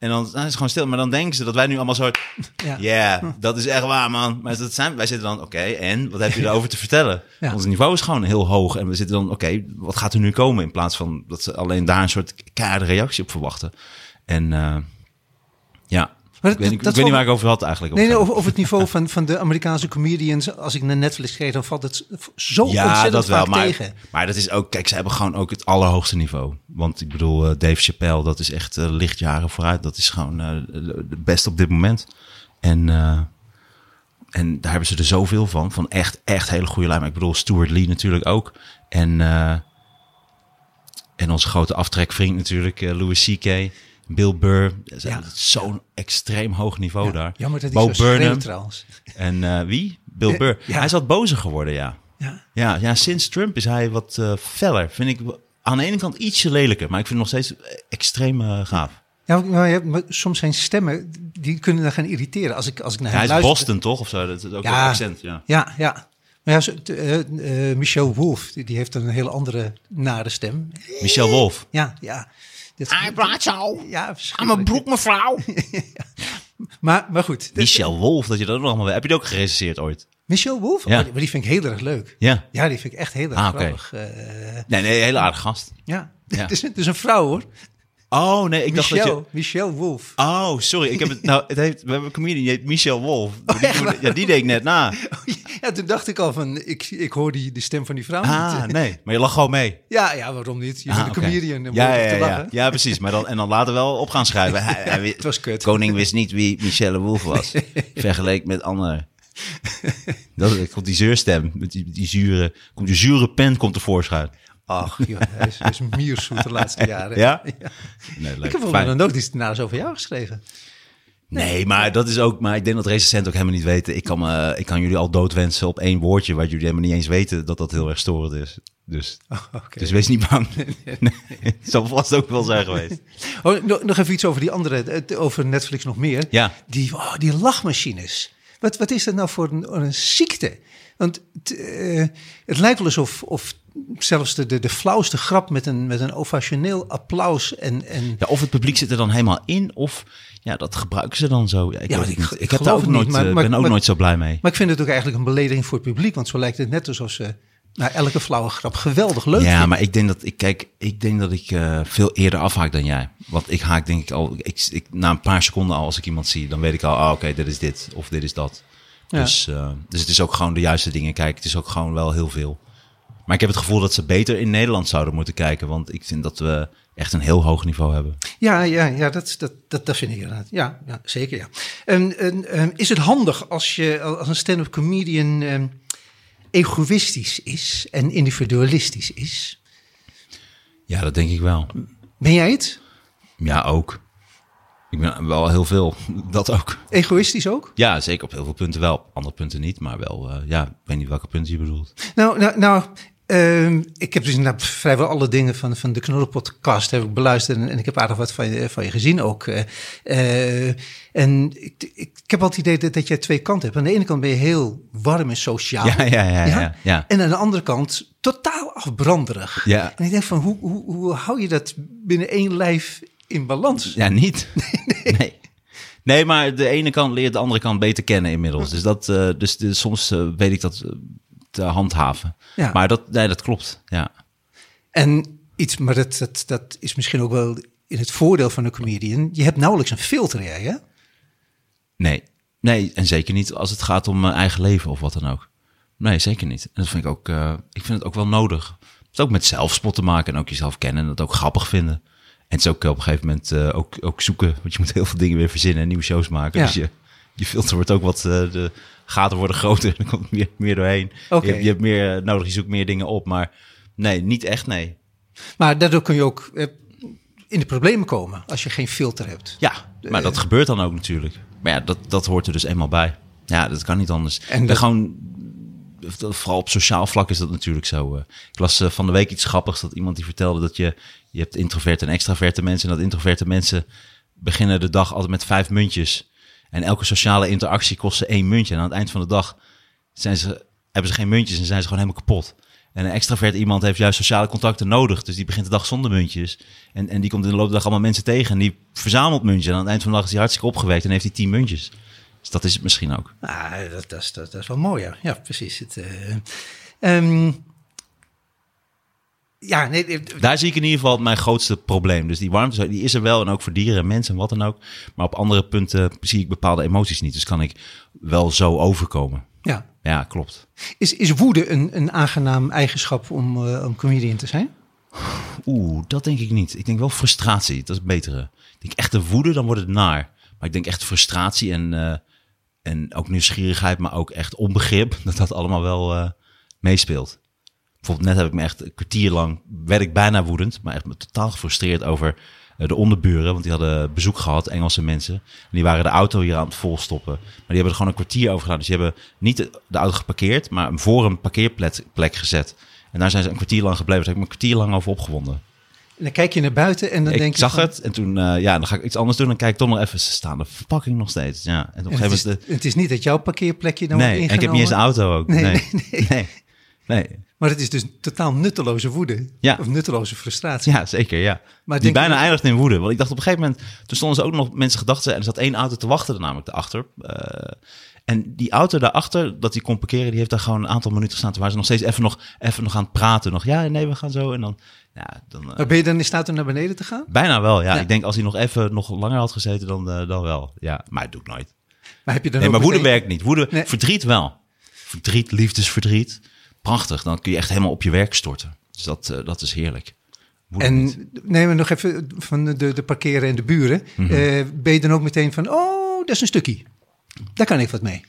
En dan, dan is het gewoon stil. Maar dan denken ze dat wij nu allemaal zo, Ja. dat is echt waar, man. Maar dat zijn, wij zitten dan, oké, en wat heb je erover te vertellen? Ja. Ons niveau is gewoon heel hoog. En we zitten dan, oké, wat gaat er nu komen? In plaats van dat ze alleen daar een soort keiharde reactie op verwachten. En eh, ja, Maar ik weet, niet- ik weet niet waar ik over had eigenlijk. Nee, nee, over het niveau van, van de Amerikaanse comedians. Als ik naar Netflix kijk, dan valt het zo ja, ontzettend dat wel. Maar, tegen. maar dat is ook, kijk, ze hebben gewoon ook het allerhoogste niveau. Want ik bedoel, eh, Dave Chappelle, dat is echt eh, lichtjaren vooruit. Dat is gewoon de de beste op dit moment. En, en daar hebben ze er zoveel van. Van echt, echt hele goede lijnen. Ik bedoel, Stuart Lee natuurlijk ook. En, en onze grote aftrekvriend natuurlijk, Louis C.K., Bill Burr. Ja. Zo'n extreem hoog niveau Ja, daar. Jammer dat Bo zo Burnham. trouwens. En eh, wie? Bill Burr. ja. Hij is wat bozer geworden, ja. Ja. Ja, ja, sinds Trump is hij wat eh, feller. Vind ik aan de ene kant ietsje lelijker, maar ik vind het nog steeds extreem eh, gaaf. Ja, maar, soms zijn stemmen, die kunnen dan gaan irriteren. Als ik, als ik naar Ja, hem hij is luister. Boston toch of zo? Dat is ook een accent, ja. Ja, ja. Maar ja, Michelle Wolf, die, die heeft een hele andere nare stem. Michel Wolf. Ja, ja. Hij praat zo. ja, Aan mijn broek, mevrouw. Maar, maar goed. Michel Wolf, dat je dat ook nog allemaal weet. Heb je dat ook gerecenseerd ooit? Michelle Wolf? Ja. Oh, die- maar die vind ik heel erg leuk. Ja. Ja, die vind ik echt heel erg Ah, oké. grappig. Eh, Nee, nee, hele aardige gast. ja, Ja. Het, is, het is een vrouw hoor. Oh, nee, ik dacht dat je... Michelle Wolf. Oh, sorry. Ik heb het, nou, het heeft, we hebben een comedian, die heet Michel Wolf. die, Oh, moet- ja, die deed ik net na. Ja, toen dacht ik al van, ik, ik hoor die, de stem van die vrouw Ah, niet. nee. Maar je lag gewoon mee. Ja, ja, waarom niet? Je Ah, bent een oké. comedian, dan ja, ja, te ja, lachen. ja. Ja, precies. Maar dan, en dan later wel op gaan schrijven. Hij, hij wi- Het was kut. Koning wist niet wie Michelle Wolf was. vergeleken met anderen. Dat komt die zeurstem. Met die, die zure, komt die zure pen komt tevoorschijn. Ach, joh, hij is, hij is mierzoet de laatste jaren. Ja? Nee, leuk. Ik heb volgens mij nog iets naars over jou geschreven. Nee, maar dat is ook. Maar ik denk dat recensenten ook helemaal niet weten. Ik kan, me, ik kan jullie al doodwensen op één woordje, waar jullie helemaal niet eens weten dat dat heel erg storend is. Dus, Oké. dus wees niet bang. Nee, het zal vast ook wel zijn geweest. Oh, nog, even iets over die andere, het- over Netflix nog meer. Ja. Die, oh, die lachmachines. Wat, wat is dat nou voor een, een ziekte? Want het, eh, het lijkt wel alsof of zelfs de, de, de flauwste grap met een, met een ovationeel applaus en, en Ja, of het publiek zit er dan helemaal in, of ja, dat gebruiken ze dan zo. Ja, ik, Ja, ik- ik ik heb geloof daar ook het nooit, maar- eh, maar- ben ook maar- nooit zo blij mee. Maar ik vind het ook eigenlijk een belediging voor het publiek. Want zo lijkt het net alsof ze nou, elke flauwe grap geweldig leuk ja, maar ik denk dat ik kijk, ik denk dat ik eh, veel eerder afhaak dan jij. Want ik haak denk ik al, ik, ik, na een paar seconden al als ik iemand zie, dan weet ik al, ah, oké, dit is dit of dit is dat. Ja. Dus, eh, dus het is ook gewoon de juiste dingen kijken. Het is ook gewoon wel heel veel. Maar ik heb het gevoel dat ze beter in Nederland zouden moeten kijken, want ik vind dat we echt een heel hoog niveau hebben. Ja, ja, ja dat, dat, dat, dat vind ik inderdaad. Ja, ja zeker ja. En, en, en is het handig als je als een stand-up comedian ehm, egoïstisch is en individualistisch is? Ja, dat denk ik wel. Ben jij het? Ja, ook. Ik ben wel heel veel. Dat ook. Egoïstisch ook? Ja, zeker op heel veel punten wel. Op andere punten niet, maar wel. eh, ja, ik weet niet welke punten je bedoelt. Nou, nou, nou ehm, ik heb dus vrijwel alle dingen van, van de Knorren-podcast heb ik beluisterd. En, en ik heb aardig wat van je, van je gezien ook. eh. Eh, en ik, ik, ik heb altijd het idee dat, dat jij twee kanten hebt. Aan de ene kant ben je heel warm en sociaal. Ja, ja, ja, ja, ja. En aan de andere kant totaal afbranderig. Ja. En ik denk van, hoe, hoe, hoe hou je dat binnen één lijf in balans? Ja, niet. Nee. nee. maar de ene kant leert de andere kant beter kennen inmiddels. Dus, dat, eh, dus, dus soms weet ik dat te handhaven. Ja. Maar dat, nee, dat klopt. Ja. En iets, maar dat, dat, dat is misschien ook wel in het voordeel van een comedian. Je hebt nauwelijks een filter, jij, hè? Nee. nee, en zeker niet als het gaat om mijn eigen leven of wat dan ook. Nee, zeker niet. En dat vind ik ook, eh, ik vind het ook wel nodig. Het is ook met zelfspot te maken en ook jezelf kennen en dat ook grappig vinden. het is ook op een gegeven moment eh, ook, ook zoeken. Want je moet heel veel dingen weer verzinnen en nieuwe shows maken. Ja. Dus je, je filter wordt ook wat... eh, de gaten worden groter. Er komt meer, meer doorheen. Oké. Je, hebt, je hebt meer eh, nodig. Je zoekt meer dingen op. Maar nee, niet echt, nee. Maar daardoor kun je ook eh, in de problemen komen als je geen filter hebt. Ja, maar dat gebeurt dan ook natuurlijk. Maar ja, dat, dat hoort er dus eenmaal bij. Ja, dat kan niet anders. En En dat- gewoon, vooral op sociaal vlak is dat natuurlijk zo. eh. Ik las eh, van de week iets grappigs dat iemand die vertelde dat je, je hebt introverte en extraverte mensen. En dat introverte mensen beginnen de dag altijd met vijf muntjes. En elke sociale interactie kost ze één muntje. En aan het eind van de dag zijn ze, hebben ze geen muntjes en zijn ze gewoon helemaal kapot. En een extravert iemand heeft juist sociale contacten nodig. Dus die begint de dag zonder muntjes. En, en die komt in de loop van de dag allemaal mensen tegen. En die verzamelt muntjes. En aan het eind van de dag is hij hartstikke opgewekt en heeft hij tien muntjes. Dus dat is het misschien ook. Ah, dat, dat, dat is wel mooi, ja. Ja, precies. Het, eh, ehm, ja, nee, eh, Daar zie ik in ieder geval mijn grootste probleem. Dus die warmte die is er wel. En ook voor dieren en mensen en wat dan ook. Maar op andere punten zie ik bepaalde emoties niet. Dus kan ik wel zo overkomen. ja. Ja, klopt. Is, is woede een, een aangenaam eigenschap om, eh om comedian te zijn? Oeh, dat denk ik niet. Ik denk wel frustratie. Dat is het betere. Ik denk echt de woede, dan wordt het naar. Maar ik denk echt frustratie en, eh, en ook nieuwsgierigheid, maar ook echt onbegrip. Dat dat allemaal wel meespeelt. Bijvoorbeeld net heb ik me echt een kwartier lang, werd ik bijna woedend, maar echt me totaal gefrustreerd over eh, de onderburen. Want die hadden bezoek gehad, Engelse mensen. En die waren de auto hier aan het volstoppen. Maar die hebben er gewoon een kwartier over gedaan. Dus die hebben niet de, auto geparkeerd, maar voor een parkeerplek plek gezet. En daar zijn ze een kwartier lang gebleven. Daar heb ik me een kwartier lang over opgewonden. En dan kijk je naar buiten en dan denk ik je... zag van- het en toen, eh, ja, dan ga ik iets anders doen. Dan kijk ik toch nog even, ze staan de verpakking nog steeds. Ja, en op En het, is, de- het is niet dat jouw parkeerplekje dan wordt nee, en ik heb niet eens een auto ook. Nee, Nee, nee, nee. nee. Maar het is dus totaal nutteloze woede. Ja. Of nutteloze frustratie. Ja, zeker, ja. Maar die bijna je- eindigde in woede. Want ik dacht op een gegeven moment, toen stonden ze ook nog mensen gedachten en er zat één auto te wachten, er namelijk daarachter. Eh en die auto daarachter, dat die kon parkeren, die heeft daar gewoon een aantal minuten gestaan. Toen waren ze nog steeds even nog, even nog aan het praten. Nog, ja, nee, we gaan zo. En dan, ja, dan eh, Maar ben je dan in staat om naar beneden te gaan? bijna wel. Ja. Ja. ik denk als hij nog even nog langer had gezeten, dan, eh, dan wel. Ja, maar dat doe ik nooit. Maar heb je dan Nee, maar woede meteen- werkt niet. Woede, Nee. verdriet wel. Verdriet, liefdesverdriet. Prachtig. Dan kun je echt helemaal op je werk storten. Dus dat, eh, dat is heerlijk. En neem we nog even van de, de parkeren en de buren. Eh, ben je dan ook meteen van, oh, dat is een stukje. Daar kan ik wat mee.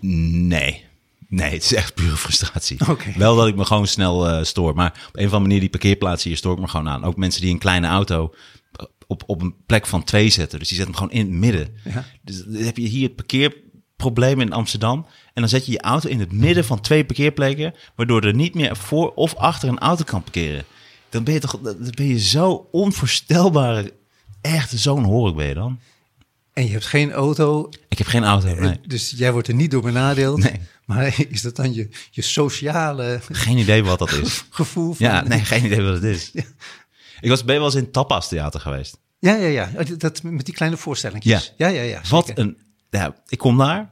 Nee. Nee, het is echt pure frustratie. Wel dat ik me gewoon snel eh, stoor. Maar op een of andere manier, die parkeerplaatsen hier stoor ik me gewoon aan. Ook mensen die een kleine auto op, op een plek van twee zetten. Dus die zetten hem gewoon in het midden. Ja. Dus dan heb je hier het parkeerprobleem in Amsterdam. En dan zet je je auto in het midden van twee parkeerplekken. Waardoor er niet meer voor of achter een auto kan parkeren. Dan ben je toch dan ben je zo onvoorstelbaar. Echt zo'n horik ben je dan. En je hebt geen auto, Ik heb geen auto, eh, nee. dus jij wordt er niet door benadeeld. Nee. Maar is dat dan je, je sociale Geen idee wat dat is. gevoel van... Ja, nee, geen idee wat het is. Ik was, ben wel eens in Tapas Theater geweest. Ja, ja, ja. Dat, met die kleine voorstellingjes. Ja, ja, ja. Wat zeker. een... Ja, ik kom daar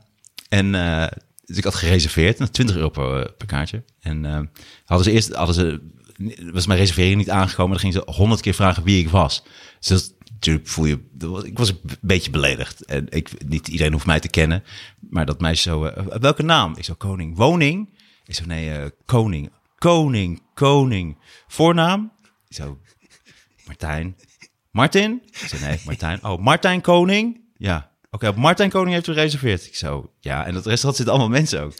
en eh, dus ik had gereserveerd, nou, 20 euro per, per kaartje. En eh, hadden ze eerst, hadden ze, was mijn reservering niet aangekomen. Dan gingen ze honderd keer vragen wie ik was. Dus dat, natuurlijk voel je, ik was een beetje beledigd. En ik, niet iedereen hoeft mij te kennen, maar dat meisje zo, eh, welke naam? Ik zo, koning. Woning? Ik zo, nee, eh, koning. Koning, koning. Voornaam? Zo, Martijn. Martin? Ik nee, Martijn. Oh, Martijn Koning? Ja. Oké, op Martijn Koning heeft u gereserveerd. Ik zo, ja. En dat restaurant zitten allemaal mensen ook.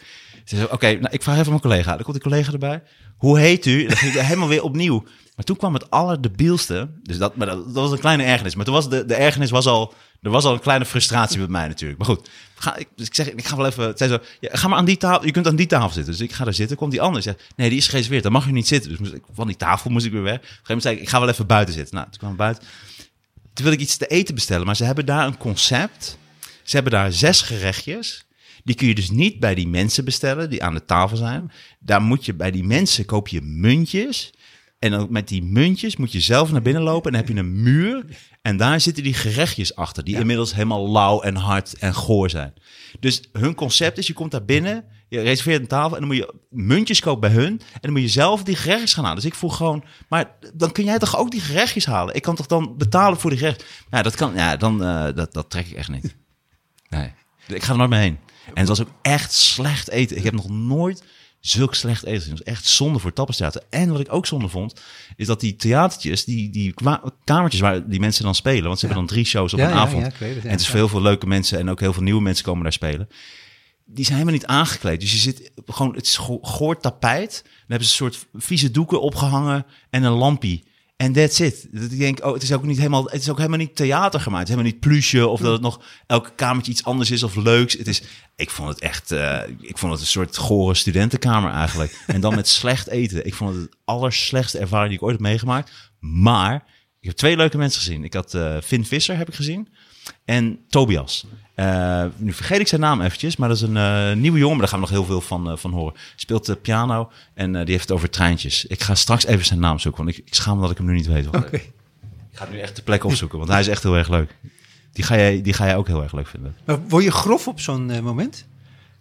Ze zei, oké, nou, ik vraag even mijn collega. Dan komt die collega erbij. Hoe heet u? Dan ging helemaal weer opnieuw. Maar toen kwam het allerdebielste. Dus dat, maar dat, was een kleine ergernis. Maar toen was de, de ergernis was al... Er was al een kleine frustratie met mij natuurlijk. Maar goed, ga, ik, dus ik zeg, ik ga wel even... zei zo, ja, ga maar aan die tafel. Je kunt aan die tafel zitten. Dus ik ga daar zitten. Komt die ander. Zegt, nee, die is gereserveerd. Dan mag je niet zitten. Dus ik, van die tafel moest ik weer weg. Op een gegeven moment zei ik, ik ga wel even buiten zitten. Nou, toen kwam buiten. Toen wilde ik iets te eten bestellen. Maar ze hebben daar een concept. Ze hebben daar zes gerechtjes. Die kun je dus niet bij die mensen bestellen die aan de tafel zijn. Daar moet je bij die mensen koop je muntjes. En dan met die muntjes moet je zelf naar binnen lopen. En dan heb je een muur. En daar zitten die gerechtjes achter. Die inmiddels helemaal lauw en hard en goor zijn. Dus hun concept is, je komt daar binnen. Je reserveert een tafel. En dan moet je muntjes kopen bij hun. En dan moet je zelf die gerechtjes gaan halen. Dus ik vroeg gewoon, maar dan kun jij toch ook die gerechtjes halen? Ik kan toch dan betalen voor die gerecht? Ja, dat kan. Ja, dan, eh, dat, dat trek ik echt niet. Nee, ik ga er nooit mee heen. En het was ook echt slecht eten. Ik heb nog nooit zulk slecht eten. Het was echt zonde voor Tapperstheater. En wat ik ook zonde vond, is dat die theatertjes, die, die kamertjes waar die mensen dan spelen, want ze hebben dan drie shows op Ja, een ja, avond. het, en het is voor heel veel leuke mensen en ook heel veel nieuwe mensen komen daar spelen. Die zijn helemaal niet aangekleed. Dus je zit gewoon, het is go- goor tapijt. Dan hebben ze een soort vieze doeken opgehangen en een lampie. En that's it. Dat ik denk, oh, het is ook niet helemaal, het is ook helemaal niet theater gemaakt. Het is helemaal niet plusje of dat het nog elke kamertje iets anders is of leuks. Het is, ik vond het echt, eh, ik vond het een soort gore studentenkamer eigenlijk. En dan met slecht eten. Ik vond het het allerslechtste ervaring die ik ooit heb meegemaakt. Maar ik heb twee leuke mensen gezien. Ik had eh Finn Visser heb ik gezien en Tobias. Eh, nu vergeet ik zijn naam eventjes, maar dat is een eh, nieuwe jongen. Maar daar gaan we nog heel veel van, eh, van horen. Speelt piano en die heeft het over treintjes. Ik ga straks even zijn naam zoeken, want ik, ik schaam me dat ik hem nu niet weet. Oké. Ik ga nu echt de plek opzoeken, want hij is echt heel erg leuk. Die ga jij, die ga jij ook heel erg leuk vinden. Maar word je grof op zo'n moment?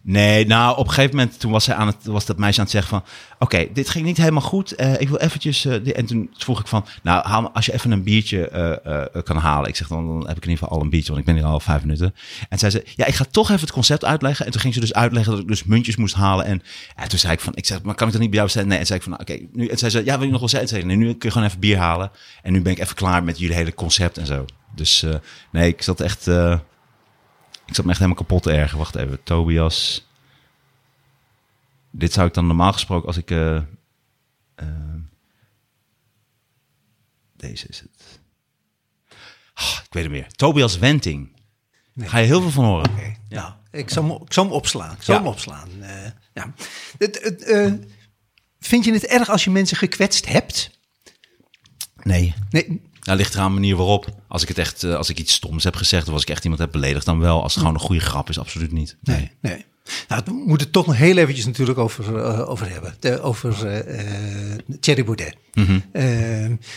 Nee, nou, op een gegeven moment toen was, hij aan het, was dat meisje aan het zeggen van... Oké, dit ging niet helemaal goed. Eh, ik wil eventjes... eh, en toen vroeg ik van... Nou, haal, als je even een biertje eh, kan halen. Ik zeg dan, dan heb ik in ieder geval al een biertje, want ik ben hier al vijf minuten. En zei ze, ja, ik ga toch even het concept uitleggen. En toen ging ze dus uitleggen dat ik dus muntjes moest halen. En, en toen zei ik van, ik zeg, maar kan ik dat niet bij jou bestellen? Nee, en zei ik van, nou, oké. nu en zei ze, ja, wil je nog wel zeggen? En nee, nu kun je gewoon even bier halen. En nu ben ik even klaar met jullie hele concept en zo. Dus nee, ik zat echt... ik zat me echt helemaal kapot te ergen. Wacht even, Tobias... Dit zou ik dan normaal gesproken als ik. eh, eh, deze is het. Ah, ik weet het meer. Tobias Wenting. Daar Ga je heel veel van horen. Oké, Nou, ik zal, hem, ik zal hem opslaan. Ik zal Ja. hem opslaan. Eh, ja. Het, het, vind je het erg als je mensen gekwetst hebt? Nee. Nee, Nou, ligt eraan de manier waarop. Als ik het echt, eh, als ik iets stoms heb gezegd of als ik echt iemand heb beledigd, dan wel. Als het gewoon een goede grap is, absoluut niet. nee, nee. Nou, we moeten het toch nog heel eventjes natuurlijk over, eh, over hebben. De- over eh, Thierry Baudet. Eh,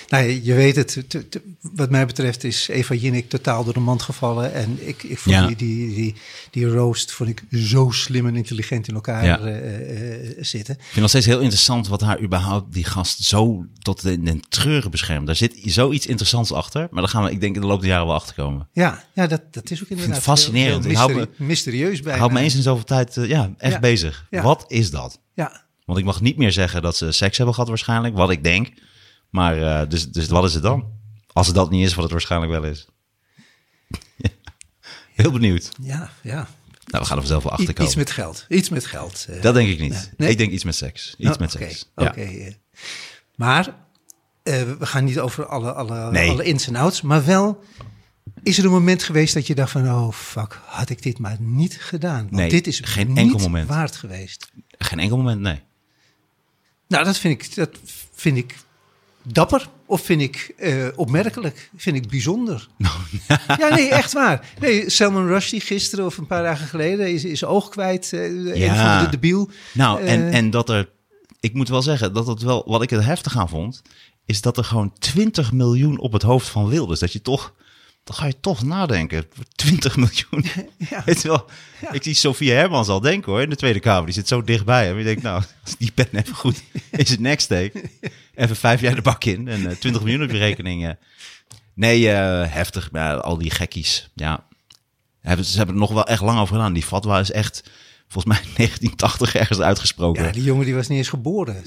nou, ja, je weet het, t- t- wat mij betreft is Eva Jinnik totaal door de mand gevallen. En ik, ik vond Ja. die, die, die, die roast vond ik zo slim en intelligent in elkaar Ja. eh, zitten. Ik vind nog steeds heel interessant wat haar überhaupt die gast zo tot de, den treuren beschermt. Daar zit zoiets interessants achter. Maar daar gaan we, ik denk, in de loop der jaren wel achter komen. Ja, ja dat, dat is ook inderdaad het fascinerend. heel- Ik mysterieus bijna. Houd me eens in zoveel tijd, eh, ja, echt Ja. bezig. Ja. Wat is dat? Ja, Want ik mag niet meer zeggen dat ze seks hebben gehad waarschijnlijk, wat ik denk. Maar eh, dus, dus wat is het dan? Als het dat niet is, wat het waarschijnlijk wel is. Heel benieuwd. ja, ja. Nou, we gaan er vanzelf wel achter komen. iets met geld. Iets met geld. eh. Dat denk ik niet. Nee? Ik denk iets met seks. Iets Oh, met seks. Oké. Ja. Maar we gaan niet over alle, alle, Nee. alle ins en outs. Maar wel, is er een moment geweest dat je dacht van... oh, fuck, had ik dit maar niet gedaan? Want Nee, dit is geen niet enkel moment. waard geweest. Geen enkel moment, nee. Nou, dat vind ik, dat vind ik dapper. Of vind ik eh, opmerkelijk. Vind ik bijzonder. Nou, ja, nee, echt waar. Nee, Salman Rushdie gisteren of een paar dagen geleden... is, is oog kwijt. Een Ja. de debiel. Nou, en, Eh, en dat er... Ik moet wel zeggen, dat het wel... Wat ik er heftig aan vond, is dat er gewoon 20 miljoen op het hoofd van Wilders. Dat je toch... Dan ga je toch nadenken. 20 miljoen. Ja. Weet wel, ik zie Sofie Hermans al denken hoor, in de Tweede Kamer. Die zit zo dichtbij. En je denkt, nou, als die pen even goed is het next day. Even vijf jaar de bak in en eh, 20 miljoen op je rekening. eh. Nee, eh, heftig. Ja, al die gekkies. Ja, hebben, ze hebben er nog wel echt lang over gedaan. Die fatwa is echt, volgens mij 1980 ergens uitgesproken. Ja, die jongen die was niet eens geboren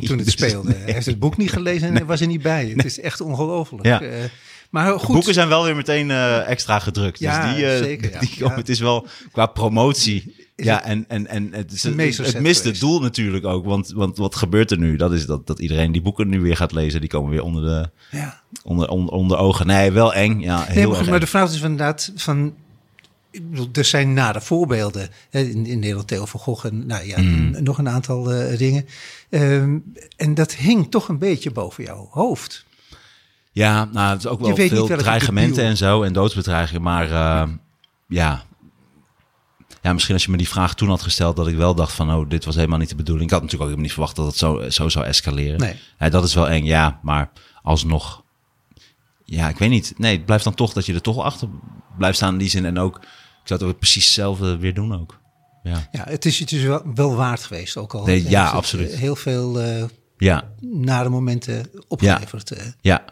toen het dus- speelde. Hij heeft het boek niet gelezen en was er niet bij. Het is echt ongelooflijk. Ja. Maar De goed, boeken zijn wel weer meteen eh, extra gedrukt. Ja, dus die, eh, zeker, ja. die komen, Ja. het is wel qua promotie. Is ja, het- en, en, en het, is, het, mist het doel natuurlijk ook. Want, want wat gebeurt er nu? Dat is dat, dat iedereen die boeken nu weer gaat lezen. Die komen weer onder de ja. onder, onder, onder ogen. Nee, wel eng. Ja, heel Nee, maar, goed, de vraag is inderdaad van... ik bedoel, Er zijn nare voorbeelden. Hè, in, in Nederland Theo van Gogh en nou, ja, Mm. n- nog een aantal eh, dingen. Ehm, en dat hing toch een beetje boven jouw hoofd. Ja, nou, het is ook wel veel dreigementen en zo. En doodsbedreigingen. Maar eh, ja. Ja, misschien als je me die vraag toen had gesteld... dat ik wel dacht van, oh, dit was helemaal niet de bedoeling. Ik had natuurlijk ook helemaal niet verwacht dat het zo, zo zou escaleren. Nee. Ja, dat is wel eng, ja. Maar alsnog... Ja, ik weet niet. Nee, het blijft dan toch dat je er toch achter blijft staan in die zin. En ook, ik zou het ook precies hetzelfde weer doen ook. Ja, Ja, het is, het is wel, wel waard geweest ook al. Nee, ja, absoluut. Heel veel eh, ja, nare momenten opgeleverd. eh. ja.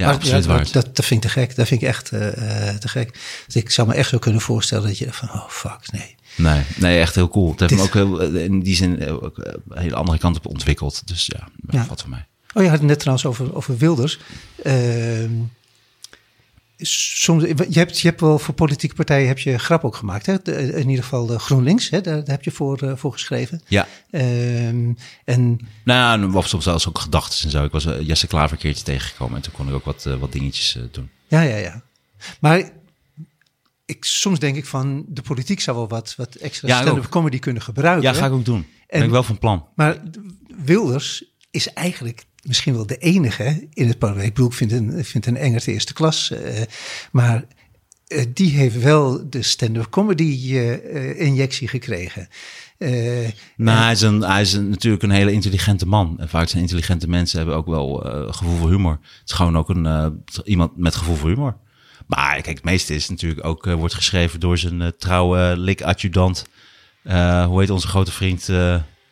Ja, Maar absoluut dat, waard. dat, dat vind ik te gek. Dat vind ik echt eh, eh, te gek. Dus ik zou me echt zo kunnen voorstellen dat je van, oh fuck, nee. Nee, nee, echt heel cool. Het heeft Dit- me ook heel, eh, in die zin ook een hele andere kant op ontwikkeld. Dus ja, Ja. wat voor mij. Oh, je had het net trouwens over, over Wilders. Ehm, soms, je, hebt, je hebt wel voor politieke partijen heb je grap ook gemaakt. Hè? De- in ieder geval de GroenLinks, hè? Daar, daar heb je voor, eh, voor geschreven. Ja, Ehm, en nou of soms zelfs ook gedachten en zo. Ik was eh, Jesse Klaver een keertje tegengekomen en toen kon ik ook wat, eh, wat dingetjes doen. ja, ja, ja. Maar ik, soms denk ik van de politiek zou wel wat, wat extra Ja, stand-up comedy kunnen gebruiken. Ja, ga ik ook doen. Ben En- ik wel van plan. Maar Wilders is eigenlijk misschien wel de enige in het parlement. Ik bedoel, ik vind een, vind een enger de eerste klas. eh, maar eh, die heeft wel de stand-up comedy eh, injectie gekregen. Nou, hij is, een, hij is een- natuurlijk een hele intelligente man. En vaak zijn intelligente mensen hebben ook wel eh, gevoel voor humor. Het is gewoon ook een, iemand met gevoel voor humor. Maar kijk, het meeste is natuurlijk ook, wordt geschreven door zijn trouwe lik-adjudant. Hoe heet onze grote vriend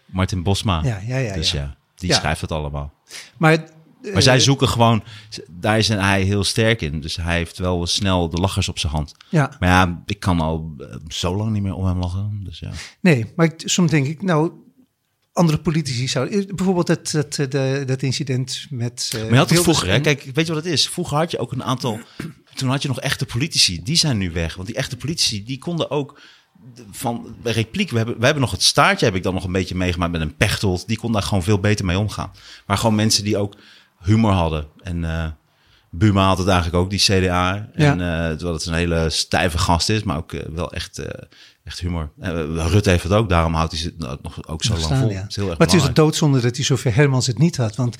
Martin Bosma. Ja, ja, ja, Dus ja. ja, die schrijft het allemaal. Maar Maar eh, zij zoeken gewoon, daar is hij heel sterk in. Dus hij heeft wel snel de lachers op zijn hand. Ja, Maar ja, ik kan al eh, zo lang niet meer om hem lachen. Dus ja. nee, maar ik, soms denk ik, nou, andere politici zouden... Bijvoorbeeld dat, dat, de, dat incident met... eh, Maar je had het vroeger, hè? Kijk, weet je wat het is? Vroeger had je ook een aantal. Toen had je nog echte politici. Die zijn nu weg. Want die echte politici, die konden ook van bij repliek. We hebben, we hebben nog het staartje, heb ik dan nog een beetje meegemaakt met een pechtold. Die kon daar gewoon veel beter mee omgaan. Maar gewoon mensen die ook humor hadden. En eh Buma had het eigenlijk ook, die CDA. En eh terwijl het een hele stijve gast is, maar ook eh, wel echt, echt humor. Rutte heeft het ook, daarom houdt hij het nog ook zo nog lang staan, vol. ja. Het is heel erg maar het is een doodzonde dat hij zover Hermans het niet had. Want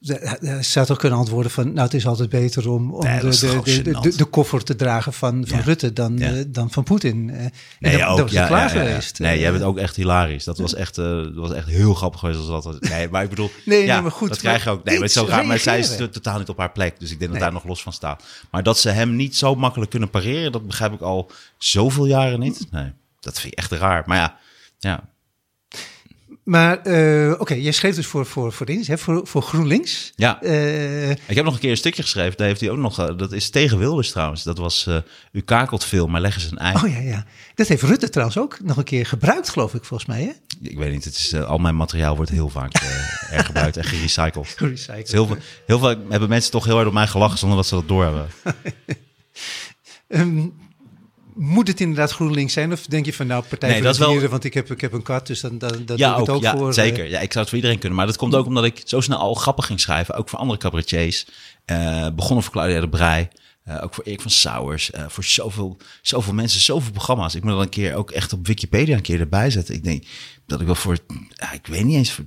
hij zou toch kunnen antwoorden van... nou, het is altijd beter om, om Nee, de, de, de, de, koffer te dragen van, van Ja. Rutte dan, Ja. eh, dan van Poetin. Eh, Nee, dat, ook, dat was klaar geweest. Nee, Eh, jij bent ook echt hilarisch. Dat was echt, eh, dat was echt heel grappig geweest als dat. Nee, maar ik bedoel, Nee, maar goed, dat krijg je ook. Nee, maar zo raar. Maar zij is totaal niet op haar plek. Dus ik denk dat daar nog los van staat. Maar dat ze hem niet zo makkelijk kunnen pareren, dat begrijp ik al zoveel jaren niet. Nee, dat vind ik echt raar. Maar ja, ja. Maar eh, oké, jij schreef dus voor, voor, voor, dings, hè, voor, voor GroenLinks. Ja. Eh, Ik heb nog een keer een stukje geschreven. Daar heeft hij ook nog. eh, Dat is tegen Wilders trouwens. Dat was. u kakelt veel, maar leg eens een ei. oh ja, ja. Dat heeft Rutte trouwens ook nog een keer gebruikt, geloof ik, volgens mij. Hè? Ik weet niet. Het is, al mijn materiaal wordt heel vaak eh er gebruikt en gerecycled. Gerecycled. Heel, veel, heel veel hebben mensen toch heel hard op mij gelachen zonder dat ze dat doorhebben. Ehm, moet het inderdaad GroenLinks zijn? Of denk je van nou, Partij Nee, voor dat de wel- want ik heb, ik heb een kat, dus dan, dan, dan ja, doe ik het ook, ook ja, voor... eh, zeker. Ja, ik zou het voor iedereen kunnen. Maar dat komt ook omdat ik zo snel al grappen ging schrijven. Ook voor andere cabaretiers. Eh begonnen voor Claudia de Brij. eh, ook voor Erik van Sauers. eh, voor zoveel, zoveel mensen, zoveel programma's. Ik moet dan een keer ook echt op Wikipedia een keer erbij zetten. Ik denk dat ik wel voor, ja, ik weet niet eens, voor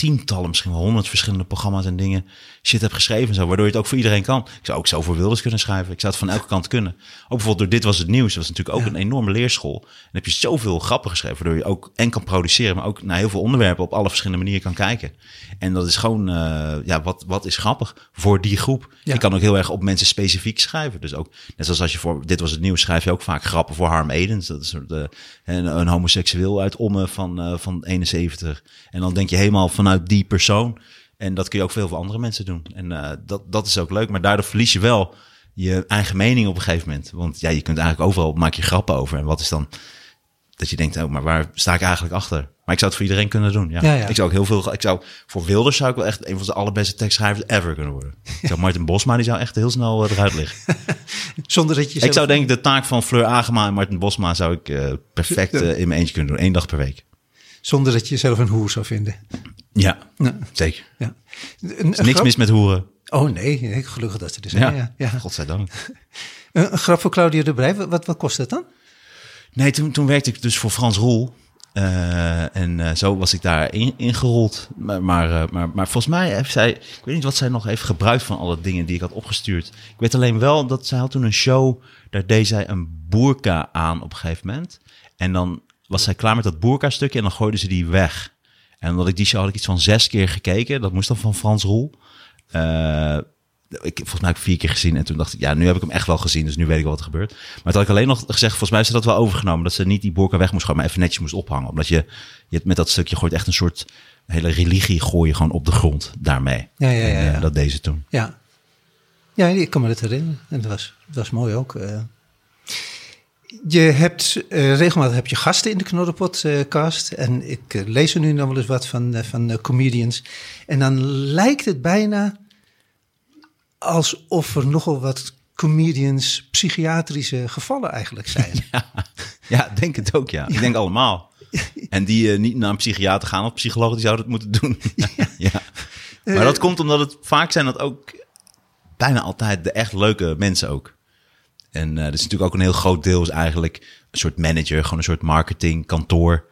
tientallen, misschien wel honderd verschillende programma's en dingen shit heb geschreven. En zo, waardoor je het ook voor iedereen kan. Ik zou ook zo voor Wilders kunnen schrijven. Ik zou het van elke kant kunnen. Ook bijvoorbeeld door Dit Was Het Nieuws. Dat was natuurlijk ook Ja. een enorme leerschool. En heb je zoveel grappen geschreven, waardoor je ook en kan produceren, maar ook naar heel veel onderwerpen op alle verschillende manieren kan kijken. En dat is gewoon, eh, ja, wat, wat is grappig voor die groep? Ja. Je kan ook heel erg op mensen specifiek schrijven. Dus ook, net zoals als je voor Dit Was Het Nieuws schrijf je ook vaak grappen voor Harm Edens. Dat is een, een, een homoseksueel uit Ommen van, eh, van 71. En dan denk je helemaal vanuit die persoon. En dat kun je ook veel voor andere mensen doen. En eh, dat, dat is ook leuk. Maar daardoor verlies je wel je eigen mening op een gegeven moment. Want ja, je kunt eigenlijk overal maak je grappen over. En wat is dan dat je denkt, oh, maar waar sta ik eigenlijk achter? Maar ik zou het voor iedereen kunnen doen. Ja. Ja, ja. Ik zou ook heel veel. Ik zou voor Wilders zou ik wel echt een van de allerbeste tekstschrijvers ever kunnen worden. Ik zou Martin Bosma die zou echt heel snel eh, eruit liggen. Zonder dat je Ik zelf- zou denk ik de taak van Fleur Agema en Martin Bosma zou ik eh, perfect in mijn eentje kunnen doen. Eén dag per week. Zonder dat je jezelf een hoer zou vinden. Ja, Ja. zeker. Ja. Een, Niks grap- mis met hoeren. Oh nee, gelukkig dat ze er zijn. Ja, Ja. Godzijdank. Een, een grap voor Claudia de Brij, wat, wat kost dat dan? Nee, toen, toen werkte ik dus voor Frans Roel. Eh, en eh, zo was ik daar in, ingerold. Maar, maar, eh, maar, maar volgens mij heeft zij... Ik weet niet wat zij nog heeft gebruikt van alle dingen die ik had opgestuurd. Ik weet alleen wel dat zij had toen een show... Daar deed zij een boerka aan op een gegeven moment. En dan was zij klaar met dat boerka-stukje en dan gooide ze die weg. En omdat ik die show had ik iets van zes keer gekeken. Dat moest dan van Frans Roel. Eh, ik, volgens mij heb ik vier keer gezien en toen dacht ik, ja, nu heb ik hem echt wel gezien, dus nu weet ik wel wat er gebeurt. Maar toen had ik alleen nog gezegd, volgens mij ze dat wel overgenomen, dat ze niet die boerka weg moest gooien, maar even netjes moest ophangen. Omdat je, je met dat stukje gooit echt een soort hele religie gooi je gewoon op de grond daarmee. Ja, ja, ja, En, eh, dat deed ze toen. Ja. Ja, ik kan me dat herinneren. En dat was, dat was mooi ook. eh. Je hebt eh, regelmatig heb je gasten in de Knorrenpodcast. en ik eh, lees er nu nog wel eens wat van, eh, van eh, comedians. En dan lijkt het bijna alsof er nogal wat comedians psychiatrische gevallen eigenlijk zijn. Ja, denk het ook, ja. Ik denk allemaal. En die eh, niet naar een psychiater gaan of psycholoog, die zouden het moeten doen. ja. Maar dat komt omdat het vaak zijn dat ook bijna altijd de echt leuke mensen ook. En eh dat is natuurlijk ook een heel groot deel is eigenlijk een soort manager, gewoon een soort marketing, kantoor.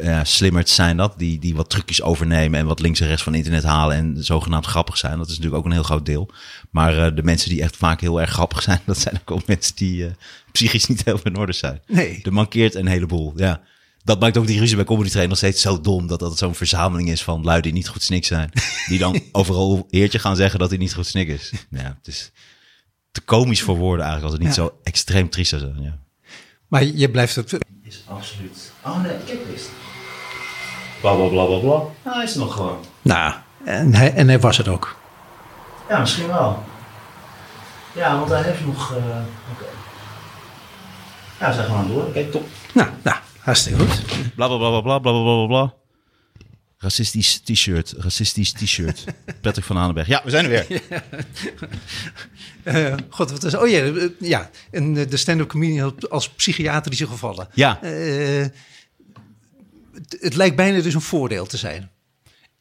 Ja, slimmers zijn dat, die, die wat trucjes overnemen en wat links en rechts van internet halen en zogenaamd grappig zijn. Dat is natuurlijk ook een heel groot deel. Maar eh, de mensen die echt vaak heel erg grappig zijn, dat zijn ook wel mensen die eh, psychisch niet heel in orde zijn. Nee. Er mankeert een heleboel, ja. Dat maakt ook die ruzie bij Comedy Train nog steeds zo dom. Dat dat zo'n verzameling is van lui die niet goed snik zijn. Die dan overal heertje gaan zeggen dat hij niet goed snik is. Ja, het is te komisch voor woorden eigenlijk als het niet Ja. zo extreem triest zou zijn. Ja. Maar je blijft op. Is absoluut. Oh nee, kijk eens. Bla bla bla bla bla. Ah, hij is er nog gewoon. Nou, en hij, en hij was het ook. Ja, misschien wel. Ja, want hij heeft nog. eh, Oké. Ja, we zijn gewoon door. Kijk, top. Nou, nou hartstikke goed. Bla bla bla bla bla bla bla bla bla. Racistisch t-shirt, racistisch t-shirt. Patrick van Aanenberg. Ja, we zijn er weer. Eh, God, wat is. Oh ja, eh, ja. En eh, de stand-up comedian als psychiatrische gevallen. Ja, het, lijkt bijna dus een voordeel te zijn.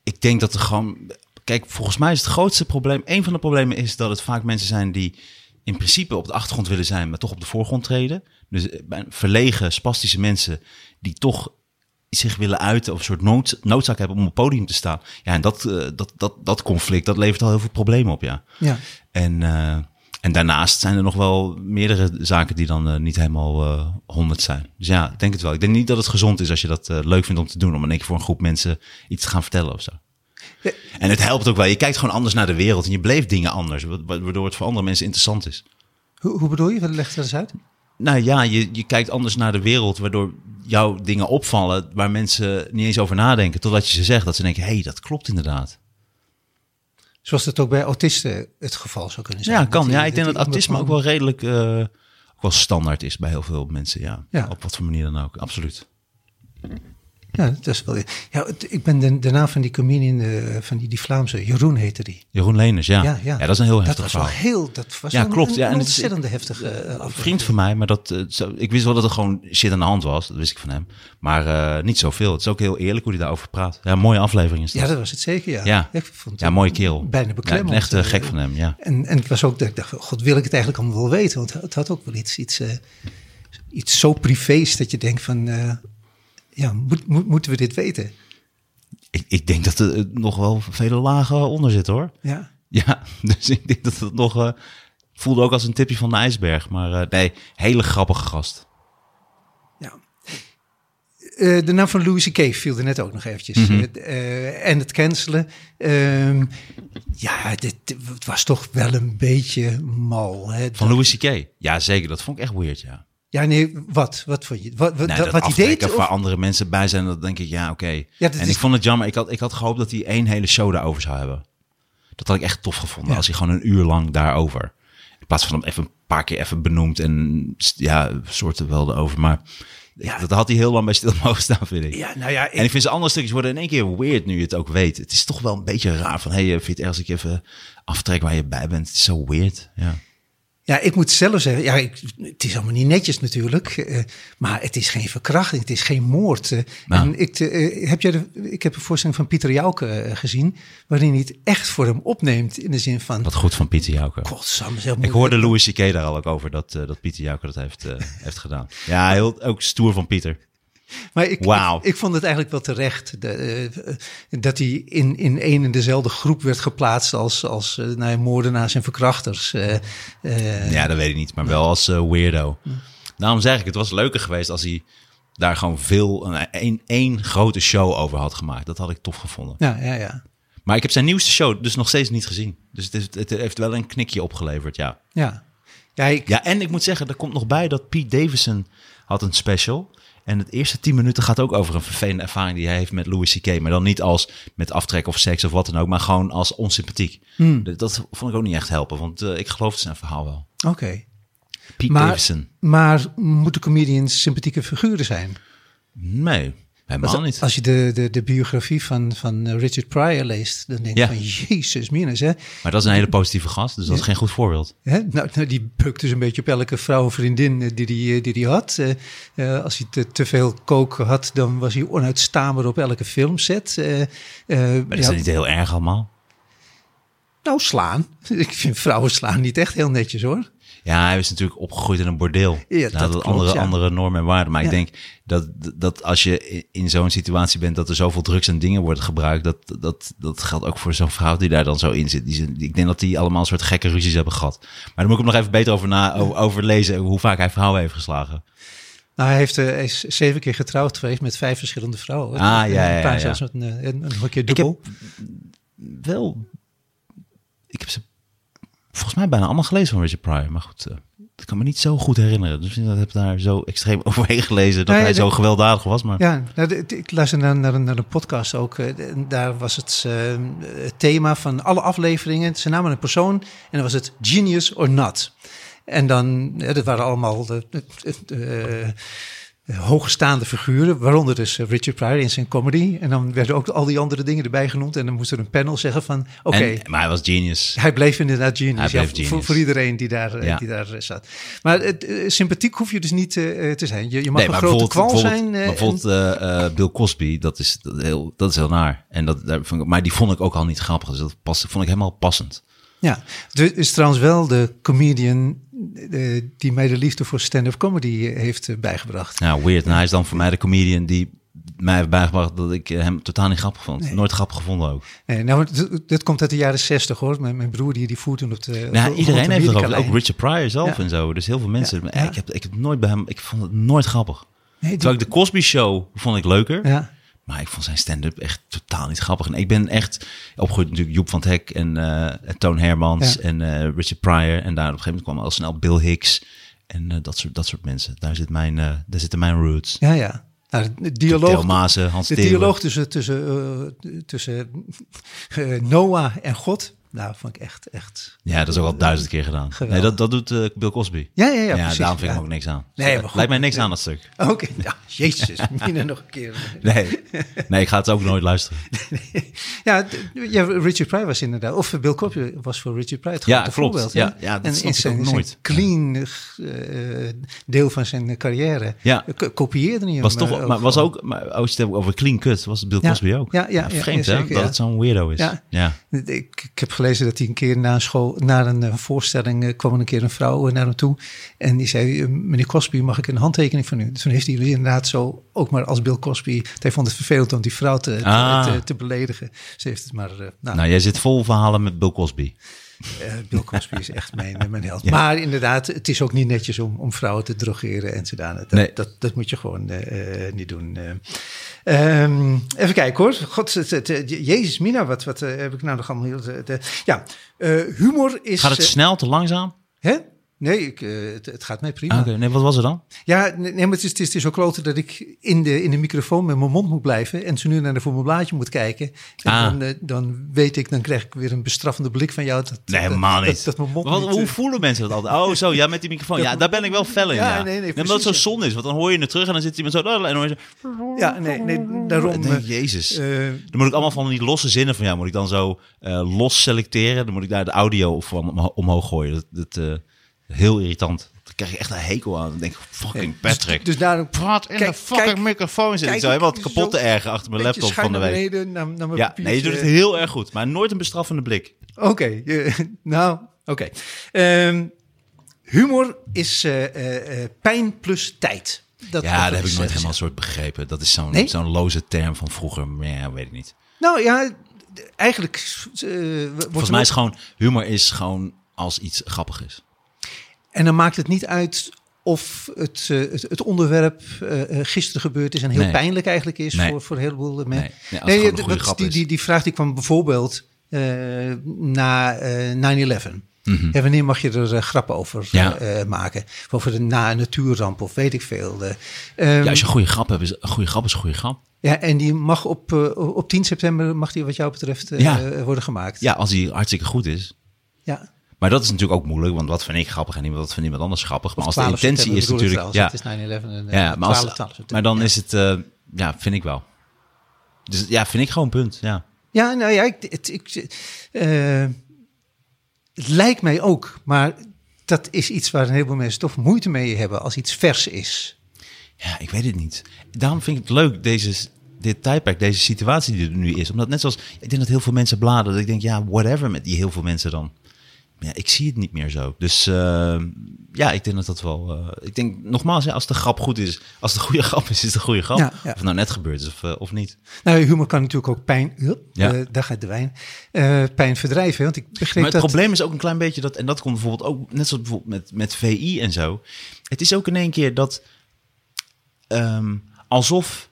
ik denk dat er gewoon. Kijk, volgens mij is het grootste probleem. Een van de problemen is dat het vaak mensen zijn die in principe op de achtergrond willen zijn, maar toch op de voorgrond treden. Dus verlegen, spastische mensen die toch zich willen uiten of een soort nood, noodzaak hebben om op het podium te staan. Ja, en dat, eh, dat, dat, dat conflict, dat levert al heel veel problemen op, ja. Ja. En, eh, en daarnaast zijn er nog wel meerdere zaken die dan eh, niet helemaal honderd zijn. Dus ja, ik denk het wel. Ik denk niet dat het gezond is als je dat leuk vindt om te doen. Om in één keer voor een groep mensen iets te gaan vertellen of zo. Ja. En het helpt ook wel. Je kijkt gewoon anders naar de wereld en je beleeft dingen anders. wa- wa- Waardoor het voor andere mensen interessant is. Hoe, hoe bedoel je? Leg dat eens uit. Nou ja, je, je kijkt anders naar de wereld. Waardoor jouw dingen opvallen waar mensen niet eens over nadenken. Totdat je ze zegt. Dat ze denken, hé, hey, dat klopt inderdaad. Zoals dat ook bij autisten het geval zou kunnen zijn. Ja, kan. die- Ja, ik denk dat autisme ook wel redelijk eh, ook wel standaard is bij heel veel mensen. Ja. Ja. Op wat voor manier dan ook. Absoluut. Ja, dat is wel. Ja, ik ben de, de naam van die comedian, eh, van die, die Vlaamse, Jeroen heette die. Jeroen Leners, ja. Ja, ja. dat is een heel Dat heftig was wel heel, dat was Ja, klopt. Een, Ja, en het heftige Een aflevering. vriend van mij, maar dat, eh, zo, ik wist wel dat er gewoon shit aan de hand was. Dat wist ik van hem. Maar niet zoveel. Het is ook heel eerlijk hoe hij daarover praat. Ja, mooie aflevering is dat. Ja, dat was het zeker, ja. Ja. Ik vond Ja, mooie kerel. Bijna beklemmend. ik ben echt gek van hem, ja. En, en het was ook dat ik dacht, god, wil ik het eigenlijk allemaal wel weten? Want het had ook wel iets, iets, iets zo privés dat je denkt van, ja, moet, moet, moeten we dit weten? Ik, ik denk dat er eh, nog wel vele lagen onder zitten hoor. Ja. Ja, dus ik denk dat het nog... eh, voelde ook als een tipje van de ijsberg. Maar eh, nee, hele grappige gast. ja. De naam van Louis C.K. viel er net ook nog eventjes. Mhm. En het cancelen. Ehm, ja, dit, het was toch wel een beetje mal. Hè? Van Louis C.K. Ja, zeker. Dat vond ik echt weird, ja. Ja, nee, wat? Wat vond je? Wat, wat, Nee, dat, wat hij waar andere mensen bij zijn, dat denk ik, ja, oké. en is- ik vond het jammer. Ik had, ik had gehoopt dat hij één hele show daarover zou hebben. Dat had ik echt tof gevonden. Ja. Als hij gewoon een uur lang daarover. In plaats van hem even een paar keer even benoemd en ja, soorten wel erover. Maar Ja. dat had hij heel lang bij stil mogen staan, vind ik. Ja, nou ja, ik, En ik vind ze andere stukjes worden in één keer weird nu je het ook weet. Het is toch wel een beetje raar van, hey, vind je het erg als ik even aftrek waar je bij bent? Het is zo weird, ja. Ja, ik moet zelf zeggen, ja, ik, het is allemaal niet netjes natuurlijk, eh, maar het is geen verkrachting, het is geen moord. eh. Nou. En ik, eh, heb jij de, ik heb een voorstelling van Pieter Jouke gezien, waarin hij het echt voor hem opneemt in de zin van, Wat goed van Pieter Jouke. Ik hoorde Louis C.K. daar al ook over, dat, dat Pieter Jouke dat heeft, heeft gedaan. Ja, heel, ook stoer van Pieter. Maar ik, ik, ik vond het eigenlijk wel terecht de, eh, dat hij in, in één en dezelfde groep werd geplaatst als, als eh, nou ja, moordenaars en verkrachters. eh, Ja, dat weet ik niet, maar wel als weirdo. Daarom zeg ik, het was leuker geweest als hij daar gewoon veel, een, een, één grote show over had gemaakt. Dat had ik tof gevonden. ja, ja, ja. Maar ik heb zijn nieuwste show dus nog steeds niet gezien. Dus het, heeft wel een knikje opgeleverd, ja. Ja, ja ik, Ja, en ik moet zeggen, er komt nog bij dat Pete Davidson had een special. En het eerste tien minuten gaat ook over een vervelende ervaring die hij heeft met Louis C.K. Maar dan niet als met aftrek of seks of wat dan ook, maar gewoon als onsympathiek. Hmm. Dat- Dat vond ik ook niet echt helpen, want eh, ik geloofde zijn verhaal wel. Oké. Pete Maar- Davidson. Maar moeten comedians sympathieke figuren zijn? Nee, helemaal niet. Als je de, de, de biografie van, van eh, Richard Pryor leest, dan denk je Ja. van jezus minus, hè? Maar dat is een hele positieve gast, dus dat is geen goed voorbeeld. Hè? Nou, nou, die bukt dus een beetje op elke vrouw of vriendin eh, die die, eh, die, die had. Als hij te, te veel koken had, dan was hij onuitstaanbaar op elke filmset. Maar dat is ja, niet heel erg allemaal. Nou, slaan. Ik vind vrouwen slaan niet echt heel netjes hoor. Ja, hij is natuurlijk opgegroeid in een bordeel. Ja, dat klopt, andere, ja. andere normen en waarden. Maar ik Ja. denk dat, dat als je in- zo'n situatie bent dat er zoveel drugs en dingen worden gebruikt, dat, dat, dat geldt ook voor zo'n vrouw die daar dan zo in zit. Die, ik denk dat die allemaal een soort gekke ruzies hebben gehad. Maar daar moet ik hem nog even beter over, na, over, over lezen, hoe vaak hij vrouwen heeft geslagen. Nou, hij, heeft, hij is zeven keer getrouwd geweest met vijf verschillende vrouwen. Ah, ja, En ja, Een paar ja, zelfs met een, een, een, een keer Ik heb dubbel. wel, ik heb ze volgens mij bijna allemaal gelezen van Richard Pryor. Maar goed, eh, ik kan me niet zo goed herinneren. Dus ik heb daar zo extreem overheen gelezen dat Nee, hij zo gewelddadig was. Maar Ja, nou, ik luisterde naar, naar, een- naar een podcast ook. eh, en daar was het eh, het thema van alle afleveringen. Ze namen een persoon en dan was het genius or not. En dan, eh, dat waren allemaal de, de, de, hoogstaande figuren, waaronder dus eh, Richard Pryor in zijn comedy. En dan werden ook al die andere dingen erbij genoemd. En dan moest er een panel zeggen van, oké, maar hij was genius. hij bleef inderdaad genius. Hij bleef ja, genius. Voor, voor iedereen die daar, eh, Ja. die daar eh, zat. Maar het, eh, sympathiek hoef je dus niet eh, te zijn. Je, je mag Nee, een grote kwal zijn. eh, maar bijvoorbeeld eh, eh, Bill Cosby, dat is, dat, heel, dat is heel naar. En dat, daar vond ik, maar die vond ik ook al niet grappig. Dus dat past, vond ik helemaal passend. Ja, dit is trouwens wel de comedian eh, die mij de liefde voor stand-up comedy eh, heeft eh, bijgebracht. Nou, weird. En hij is dan voor mij de comedian die mij heeft bijgebracht dat ik hem totaal niet grappig vond. Nooit grappig gevonden ook. Nee, nou, dit, komt uit de jaren zestig hoor. Mijn, mijn broer die, die voert toen op de. Nou, de iedereen heeft het. Ook Richard Pryor zelf Ja. en zo. Dus heel veel mensen. Maar Ja. Ik, heb, ik heb nooit bij hem... Ik vond het nooit grappig. Nee, die- Terwijl ik de Cosby Show vond ik leuker. ja. Maar ik vond zijn stand-up echt totaal niet grappig. En ik ben echt opgegroeid natuurlijk Joep van het Hek en, en Toon Hermans Ja. en eh, Richard Pryor. En daar op een gegeven moment kwam al snel Bill Hicks en eh, dat, soort, dat soort mensen. Daar, zit mijn, daar zitten mijn roots. ja, ja. Nou, de dialoog, Hans de dialoog tussen, tussen, tussen Noah en God, nou, vond ik echt, echt. Ja, dat is ook al duizend keer gedaan. Geweldig. Nee, dat, dat doet eh, Bill Cosby. Ja, ja, ja. precies, daarom vind ik ja. hem ook niks aan. Nee, maar goed. Lijkt mij niks aan dat stuk. Oké, ja, jezus, Mina nog een keer. Nee. nee, ik ga het ook nooit luisteren. Ja, ja, Richard Pryor was inderdaad, of Bill Cosby was voor Richard Pryor het Ja, klopt. voorbeeld. Ja, ja, dat en in ik zijn, ook zijn nooit. clean eh, deel van zijn carrière Ja. kopieerde hij hem. Was toch, eh, maar was ook, maar als je het hebt over clean cut, was Bill Ja. Cosby ook. Ja, ja, ja, vreemd ja, hè, dat ja. het zo'n weirdo is. Ja. ja. Ik, ik heb gelezen dat hij een keer na een, school, na een eh, voorstelling eh, kwam een keer een vrouw eh, naar hem toe. En die zei, meneer Cosby, mag ik een handtekening van u? Dus toen heeft hij inderdaad zo, ook maar als Bill Cosby. Hij vond het vervelend om die vrouw te, Ah. te, te beledigen. Ze heeft het maar, nou, Nou, jij zit vol verhalen met Bill Cosby. Eh, Bill Cosby is echt mijn, mijn held. Maar inderdaad, het is ook niet netjes om, om vrouwen te drogeren en zodanig. Dat, Nee. dat, dat moet je gewoon eh, eh, niet doen. eh. Ehm, even kijken hoor. God, het, het, het- Jezus, Mina, wat, wat heb ik nou nog allemaal heel... ja, humor is... Gaat het snel, te langzaam? hè? Nee, ik, eh, het, het gaat mij prima. Ah, Oké, nee, wat was er dan? Ja, nee, maar het is, het is, het is zo kloten dat ik in de, in de microfoon met mijn mond moet blijven en zo nu naar de voor mijn blaadje moet kijken. En Ah. dan, eh, dan weet ik, dan krijg ik weer een bestraffende blik van jou. Dat, Nee, helemaal niet. Dat, mijn mond Wat- niet, hoe eh, voelen mensen dat altijd? Oh, zo, ja, met die microfoon. Ja, daar ben ik wel fel in. Ja, Ja, nee, nee, omdat het zo precies, zonde is, want dan hoor je het terug en dan zit iemand zo. En dan hoor je zo. Ja, nee, nee daarom. Nee, Jezus. Dan moet ik allemaal van die losse zinnen van jou, moet ik dan zo los selecteren. Dan moet ik daar de audio van omho- omhoog gooien. Dat, dat heel irritant. Dan krijg je echt een hekel aan. Dan denk ik, fucking Patrick. dus daarom Praat in Kijk, de fucking kijk, microfoon zit. Ik kijk, zo helemaal zo kapot te ergen achter mijn laptop van de naar week. beneden, naar, naar mijn Ja, nee, je doet het heel erg goed. Maar nooit een bestraffende blik. Oké, nou, oké. Ehm, humor is eh, eh, eh, pijn plus tijd. Dat, Ja, dat heb ik nooit helemaal soort begrepen. Dat is zo'n Nee? zo'n loze term van vroeger. Maar Ja, weet ik niet. Nou ja, eigenlijk eh, wordt Volgens mij is gewoon, humor is gewoon als iets grappig is. En dan maakt het niet uit of het, eh, het, het onderwerp eh, gisteren gebeurd is en heel Nee. pijnlijk eigenlijk is Nee. voor, voor een heleboel mensen. Nee. Het grap die, die, die vraag die kwam bijvoorbeeld na eh, 9-11. En wanneer mag je er eh, grappen over Mhm. Ja. maken? Over de na- natuurramp of weet ik veel. eh. Ehm, Ja, als je een goede grap hebt, is een goede grap is een goede grap. ja, en die mag op, op 10 september, mag die wat jou betreft Ja. worden gemaakt. Ja, als die hartstikke goed is. ja. Maar dat is natuurlijk ook moeilijk, want wat vind ik grappig en iemand- wat vindt iemand anders grappig. Maar als de 12 intentie is natuurlijk... Ja, Het is 9-11 en eh, ja maar, als, 12, 12 september. maar dan Ja. is het... eh, ja, vind ik wel. Dus ja, vind ik gewoon een punt, ja. Ja, nou ja, ik, het, ik, eh, het lijkt mij ook, maar dat is iets waar een heleboel mensen toch moeite mee hebben als iets vers is. Ja, ik weet het niet. Daarom vind ik het leuk, deze, dit tijdperk, deze situatie die er nu is. Omdat net zoals, ik denk dat heel veel mensen bladeren, dat ik denk, ja, whatever met die heel veel mensen dan. Ja, ik zie het niet meer zo. Dus eh, ja, ik denk dat dat wel... eh, ik denk, nogmaals, ja, als de grap goed is, als een goede grap is, is het een goede grap. Ja, ja. Of het nou net gebeurd is of, eh, of niet. Nou, humor kan natuurlijk ook pijn, Ja. eh, daar gaat de wijn, pijn verdrijven. Want ik begreep Maar het dat... probleem is ook een klein beetje dat, en dat komt bijvoorbeeld ook, net zoals bijvoorbeeld met, met VI en zo. Het is ook in één keer dat, ehm, alsof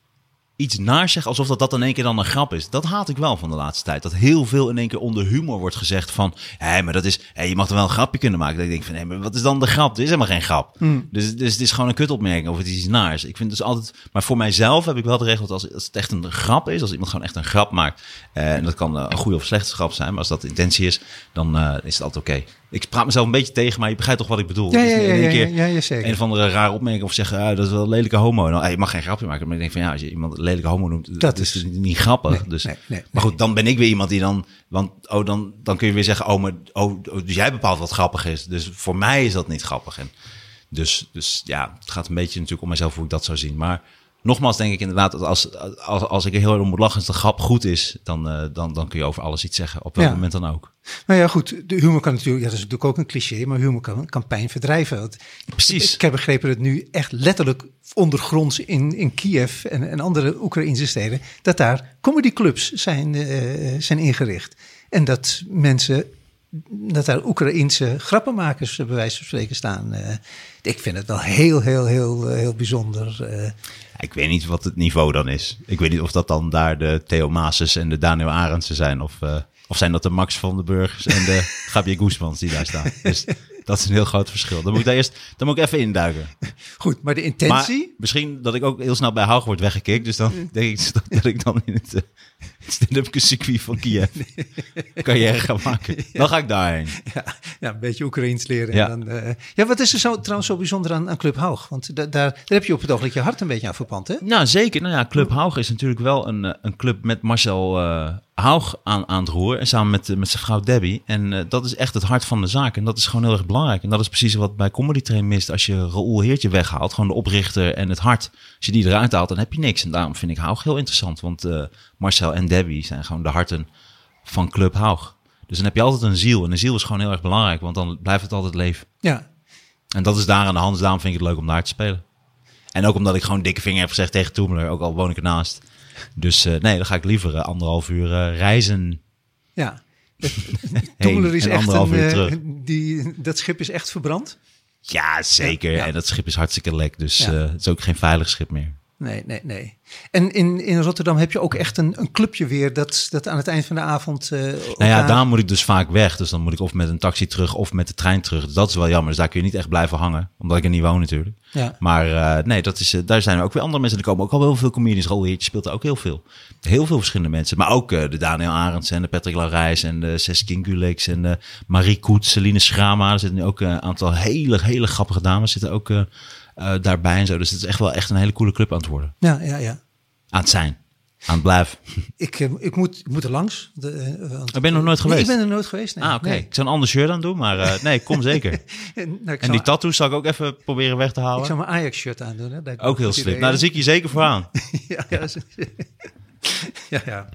iets naar zegt, alsof dat, dat in één keer dan een grap is. Dat haat ik wel van de laatste tijd. Dat heel veel in één keer onder humor wordt gezegd van, hé, maar dat is, hé, je mag er wel een grapje kunnen maken. Dat ik denk van, hé, maar wat is dan de grap? Er is helemaal geen grap. Dus, dus het is gewoon een kutopmerking of het is iets naars. Ik vind dus altijd, maar voor mijzelf heb ik wel de regel dat als, als het echt een grap is, als iemand gewoon echt een grap maakt, eh, en dat kan eh, een goede of slechte grap zijn, maar als dat de intentie is, dan eh, is het altijd oké. Ik praat mezelf een beetje tegen, maar je begrijpt toch wat ik bedoel. Ja, ja, ja, keer ja, ja, zeker. Een of andere rare opmerking of zeggen, ah, dat is wel een lelijke homo. Nou, je mag geen grapje maken. Maar ik denk van ja, als je iemand een lelijke homo noemt, dat, is dus niet, grappig. Nee, dus, nee, nee, maar goed, dan ben ik weer iemand die dan, want oh, dan, dan kun je weer zeggen, oh, maar oh, oh, dus jij bepaalt wat grappig is. Dus voor mij is dat niet grappig. En dus, dus ja, het gaat een beetje natuurlijk om mezelf hoe ik dat zou zien. Maar nogmaals denk ik inderdaad, dat als, als, als ik er heel erg om moet lachen, als de grap goed is, dan, eh, dan, dan kun je over alles iets zeggen. Op welk Ja. moment dan ook. Nou ja, goed, de humor kan natuurlijk, ja, dat is natuurlijk ook een cliché, maar humor kan, kan pijn verdrijven. Want Precies. Ik heb begrepen dat nu echt letterlijk ondergronds in, in Kiev en, en andere Oekraïnse steden, dat daar comedyclubs zijn, eh, zijn ingericht. En dat mensen, dat daar Oekraïense grappenmakers eh, bij wijze van spreken staan. Eh, ik vind het wel heel, heel, heel, eh, heel bijzonder. Ik weet niet wat het niveau dan is. Ik weet niet of dat dan daar de Theo Maases en de Daniel Arendsen zijn. Of, of zijn dat de Max van den Burgs en de Gabriel Guzmans die daar staan. Dus dat is een heel groot verschil. Dan moet ik daar eerst dan moet ik even induiken. Goed, maar de Maar intentie... misschien dat ik ook heel snel bij Haug word weggekikt. Dus dan denk ik dat, dat ik dan in het stand-up circuit van Kiev carrière ga maken. Dan ga ik daarheen. Ja, ja, een beetje Oekraïens leren. Ja. En dan, eh, ja, wat is er zo, trouwens zo bijzonder aan, aan Club Haug? Want da- daar, daar heb je op het ogenblik je hart een beetje aan verpand, hè? Nou, zeker. Nou ja, Club Haug is natuurlijk wel een, eh, een club met Marcel eh Haug aan, aan het roer. En samen met, eh, met zijn vrouw Debbie. En eh, dat is echt het hart van de zaak. En dat is gewoon heel erg belangrijk. En dat is precies wat bij Comedy Train mist. Als je Raoul Heertje weghaalt, gewoon de oprichter en het hart. Als je die eruit haalt, dan heb je niks. En daarom vind ik Haug heel interessant. Want eh, Marcel en Debbie zijn gewoon de harten van Club Haug. Dus dan heb je altijd een ziel. En een ziel is gewoon heel erg belangrijk. Want dan blijft het altijd leven. Ja, En dat is daar aan de hand. Dus daarom vind ik het leuk om daar te spelen. En ook omdat ik gewoon dikke vinger heb gezegd tegen Toemeler. Ook al woon ik ernaast. Dus eh, nee, dan ga ik liever eh, anderhalf uur eh, reizen. ja. heen Toemeler is echt anderhalf een, uur terug. die, dat schip is echt verbrand? Ja, zeker. Ja. En dat schip is hartstikke lek. Dus Ja. het is ook geen veilig schip meer. Nee, nee, nee. En in, in Rotterdam heb je ook echt een, een clubje weer dat, dat aan het eind van de avond... eh, Nou ja, daar moet ik dus vaak weg. Dus dan moet ik of met een taxi terug of met de trein terug. Dus dat is wel jammer. Dus daar kun je niet echt blijven hangen. Omdat ik er niet woon natuurlijk. Ja. Maar eh, nee, dat is, eh, daar zijn er ook weer andere mensen. Er komen ook al wel veel comedians. Raoul Heertje speelt er ook heel veel. Heel veel verschillende mensen. Maar ook de Daniel Arends en de Patrick Larijs en de Seskin Gulix en de Marie Koets, Celine Schrama. Er zitten nu ook een aantal hele, hele grappige dames zitten ook eh, daarbij en zo. Dus het is echt wel echt een hele coole club aan het worden. Ja, ja, ja. Aan het zijn. Aan het blijven. Ik, eh, ik, moet, ik moet er langs. De, eh, want- Oh, ben nog nooit Nee, geweest? ik ben er nooit geweest. Nee. Ah, oké. Nee. Ik zou een ander shirt aan doen, maar nee, kom zeker. En, nou, ik En zal, die tattoos zal ik ook even proberen weg te ik halen. zal mijn Ajax-shirt aandoen. Hè. Ook heel slim. Nou, daar zie ik je zeker voor aan. ja, ja, ja, ja.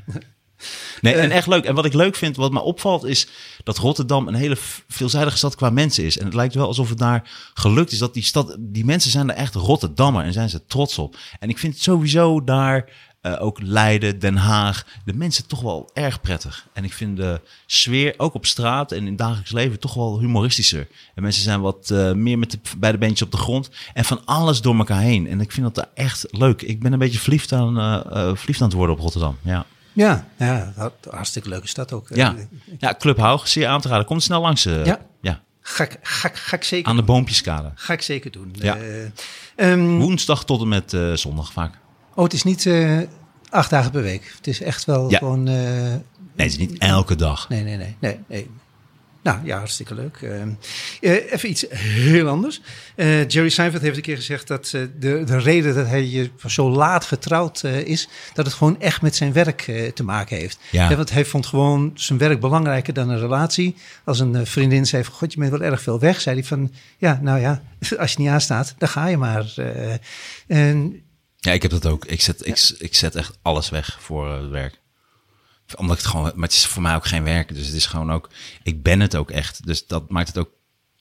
Nee, en echt leuk. En wat ik leuk vind, wat me opvalt, is dat Rotterdam een hele veelzijdige stad qua mensen is. En het lijkt wel alsof het daar gelukt is dat die stad, die mensen zijn er echt Rotterdammer en zijn ze trots op. En ik vind sowieso daar eh, ook Leiden, Den Haag, de mensen toch wel erg prettig. En ik vind de sfeer ook op straat en in het dagelijks leven toch wel humoristischer. En mensen zijn wat eh, meer met de beide beentjes op de grond en van alles door elkaar heen. En ik vind dat daar echt leuk. Ik ben een beetje verliefd aan, eh, eh, verliefd aan het worden op Rotterdam. Ja. Ja, ja, hart- hartstikke leuke stad ook. Ja, ja Club Haug, zeer aan te raden. Komt snel langs. eh. Ja. ja. Ga ik, ga, ik- ga ik zeker Aan de boompjeskade. Ga ik zeker doen. Ja. Eh, ehm, Woensdag tot en met eh, zondag vaak. oh, het is niet acht dagen per week. Het is echt wel Ja. gewoon... Nee, het is niet elke dag. nee, nee, nee, nee, nee. Nou ja, hartstikke leuk. Ehm, eh, even iets heel anders. Eh, Jerry Seinfeld heeft een keer gezegd dat eh, de, de reden dat hij zo laat getrouwd is, dat het gewoon echt met zijn werk te maken heeft. Ja. want hij vond gewoon zijn werk belangrijker dan een relatie. Als een vriendin zei van, god, je bent wel erg veel weg, zei hij van, ja, nou ja, als je niet aanstaat, dan ga je maar. en Ja, ik heb dat ook. Ik zet, ik, ik zet echt alles weg voor het werk. Omdat ik het gewoon, maar het is voor mij ook geen werk. Dus het is gewoon ook, ik ben het ook echt. Dus dat maakt het ook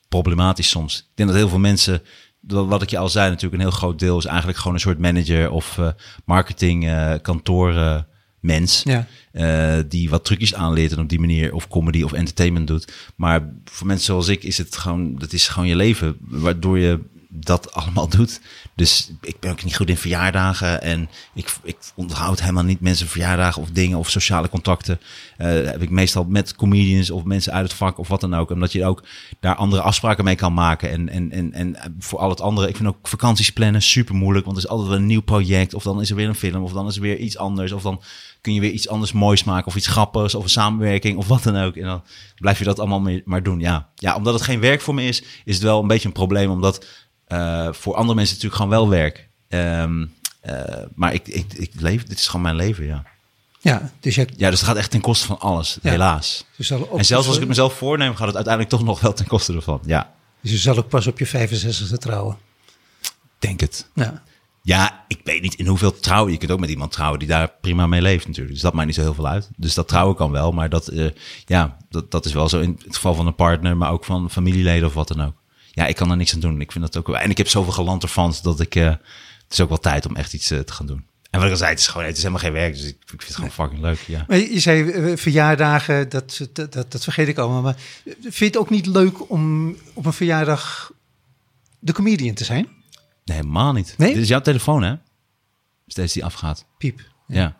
problematisch soms. Ik denk dat heel veel mensen, wat ik je al zei, natuurlijk een heel groot deel is eigenlijk gewoon een soort manager of eh, marketing kantoor eh, mens. Ja. eh, die wat trucjes aanleert en op die manier of comedy of entertainment doet. Maar voor mensen zoals ik is het gewoon, dat is gewoon je leven, waardoor je dat allemaal doet. Dus ik ben ook niet goed in verjaardagen en ik, ik onthoud helemaal niet mensen verjaardagen of dingen of sociale contacten. Eh, heb ik meestal met comedians of mensen uit het vak of wat dan ook. Omdat je ook daar andere afspraken mee kan maken. En, en, en, en voor al het andere, ik vind ook vakanties plannen super moeilijk. Want er is altijd wel een nieuw project of dan is er weer een film of dan is er weer iets anders. Of dan kun je weer iets anders moois maken of iets grappigs of een samenwerking of wat dan ook. En dan blijf je dat allemaal maar doen. Ja. ja, omdat het geen werk voor me is, is het wel een beetje een probleem. Omdat voor andere mensen natuurlijk gewoon wel werk. Ehm, eh, maar ik, ik, ik leef, dit is gewoon mijn leven, ja. ja, dus je, Ja, dus het gaat echt ten koste van alles, Ja. helaas. ook En zelfs als ik het mezelf voorneem, gaat het uiteindelijk toch nog wel ten koste ervan. Ja, Dus je zal ook pas op je 65e trouwen. denk het. Ja. Ja, ik weet niet in hoeveel trouwen. Je kunt ook met iemand trouwen die daar prima mee leeft natuurlijk. Dus dat maakt niet zo heel veel uit. Dus dat trouwen kan wel. Maar dat, eh, ja, dat, dat is wel zo in het geval van een partner, maar ook van familieleden of wat dan ook. Ja, ik kan er niks aan doen. Ik vind dat ook wel. En ik heb zoveel gelanterfans dat ik. eh, het is ook wel tijd om echt iets eh, te gaan doen. En wat ik al zei, het is gewoon, het is helemaal geen werk. Dus ik, ik vind het gewoon fucking leuk. Ja. Maar je zei eh, verjaardagen, dat, dat, dat, dat vergeet ik allemaal. Maar vind je het ook niet leuk om op een verjaardag de comedian te zijn? Nee, helemaal niet. Nee? Dit is jouw telefoon, hè? Steeds die afgaat. Piep. Ja. Ja,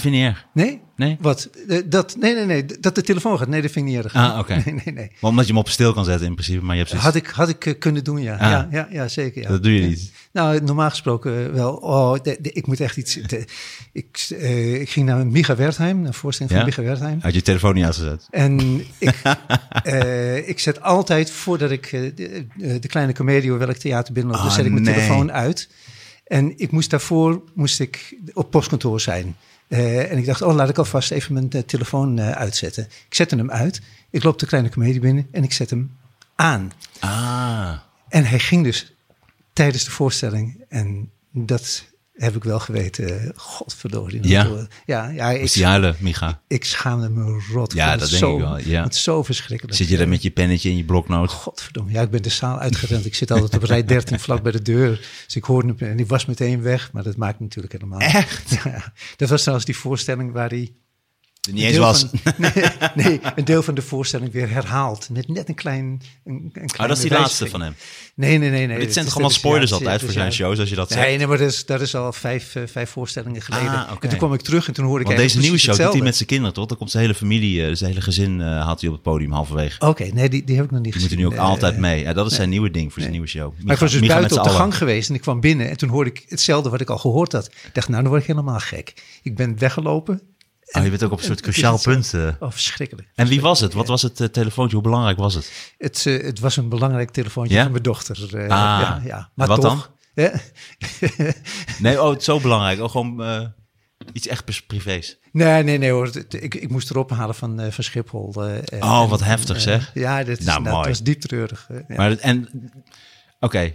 vind je niet erg? Nee? Nee? Wat? Eh, Dat, nee, nee, nee. Dat de telefoon gaat. Nee, dat vind ik niet erg. Ah, oké. Nee, nee, nee. Maar omdat je hem op stil kan zetten in principe, maar je hebt zoiets- Had ik, had ik eh, kunnen doen, ja. Ah. Ja, ja, ja, zeker. Ja. Dat doe je niet. Nou, normaal gesproken eh, wel. Oh, de- de- ik moet echt iets... de- ik, ik ging naar Micha Wertheim, een voorstelling van? Micha Wertheim. Had je telefoon niet uitgezet? En ik, ik zet altijd, voordat ik de, kleine comedie of welk theater binnenloop, dan Ah, zet ik mijn nee. telefoon uit. En ik moest daarvoor moest ik op postkantoor zijn. Eh, en ik dacht, oh, laat ik alvast even mijn eh, telefoon eh, uitzetten. Ik zette hem uit. Ik loop de kleine comedie binnen en ik zet hem aan. Ah. En hij ging dus tijdens de voorstelling. En dat heb ik wel geweten. Godverdorie. Ja? ja, ja ik, huilen, Micha? ik schaamde me rot. Ja, Ik dat denk zo, ik wel, ja. Het is zo verschrikkelijk. Zit je daar met je pennetje en je bloknoot? Godverdomme. Ja, ik ben de zaal uitgerend. Ik zit altijd op rij 13 vlak bij de deur. Dus ik hoorde hem en die was meteen weg. Maar dat maakt natuurlijk helemaal. Echt? Ja, dat was trouwens die voorstelling waar hij... Niet een eens was. Van, nee, nee, een deel van de voorstelling weer herhaalt. Net, net een klein... Een, een Oh, dat is die laatste van hem. Nee, nee, nee. nee. dit zijn toch allemaal spoilers ja, altijd voor zijn ja. shows, als je dat Nee, zegt? nee, maar dat is, dat is al vijf, eh, vijf voorstellingen geleden. Ah, oké. En toen kwam ik terug en toen hoorde ik Want deze nieuwe show precies doet hij met hetzelfde. zijn kinderen, toch? Dan komt zijn hele familie, eh, zijn hele gezin eh, haalt hij op het podium halverwege. Oké, nee, die, die heb ik nog niet Die gezien. moeten nu ook altijd mee. Ja, dat is zijn nieuwe ding voor zijn nieuwe show. Maar ik was dus met buiten op de gang geweest en ik kwam binnen en toen hoorde ik hetzelfde wat ik al gehoord had. Ik dacht, nou, dan word ik helemaal gek. Ik ben weggelopen. Oh, je bent ook op een soort cruciaal punt. Oh, verschrikkelijk. En wie was het? Wat was het eh, telefoontje? Hoe belangrijk was het? Het, eh, het was een belangrijk telefoontje Ja? van mijn dochter. eh, Ah, ja, ja. Maar wat toch, hè? Nee, oh, het is zo belangrijk. Oh, gewoon iets echt privés. nee, nee, nee hoor. Ik, ik moest erop halen van, van Schiphol. Oh, wat en, heftig, zeg. Ja, dit is, Nou, nou, mooi. dat was diep treurig. Maar het- en oké,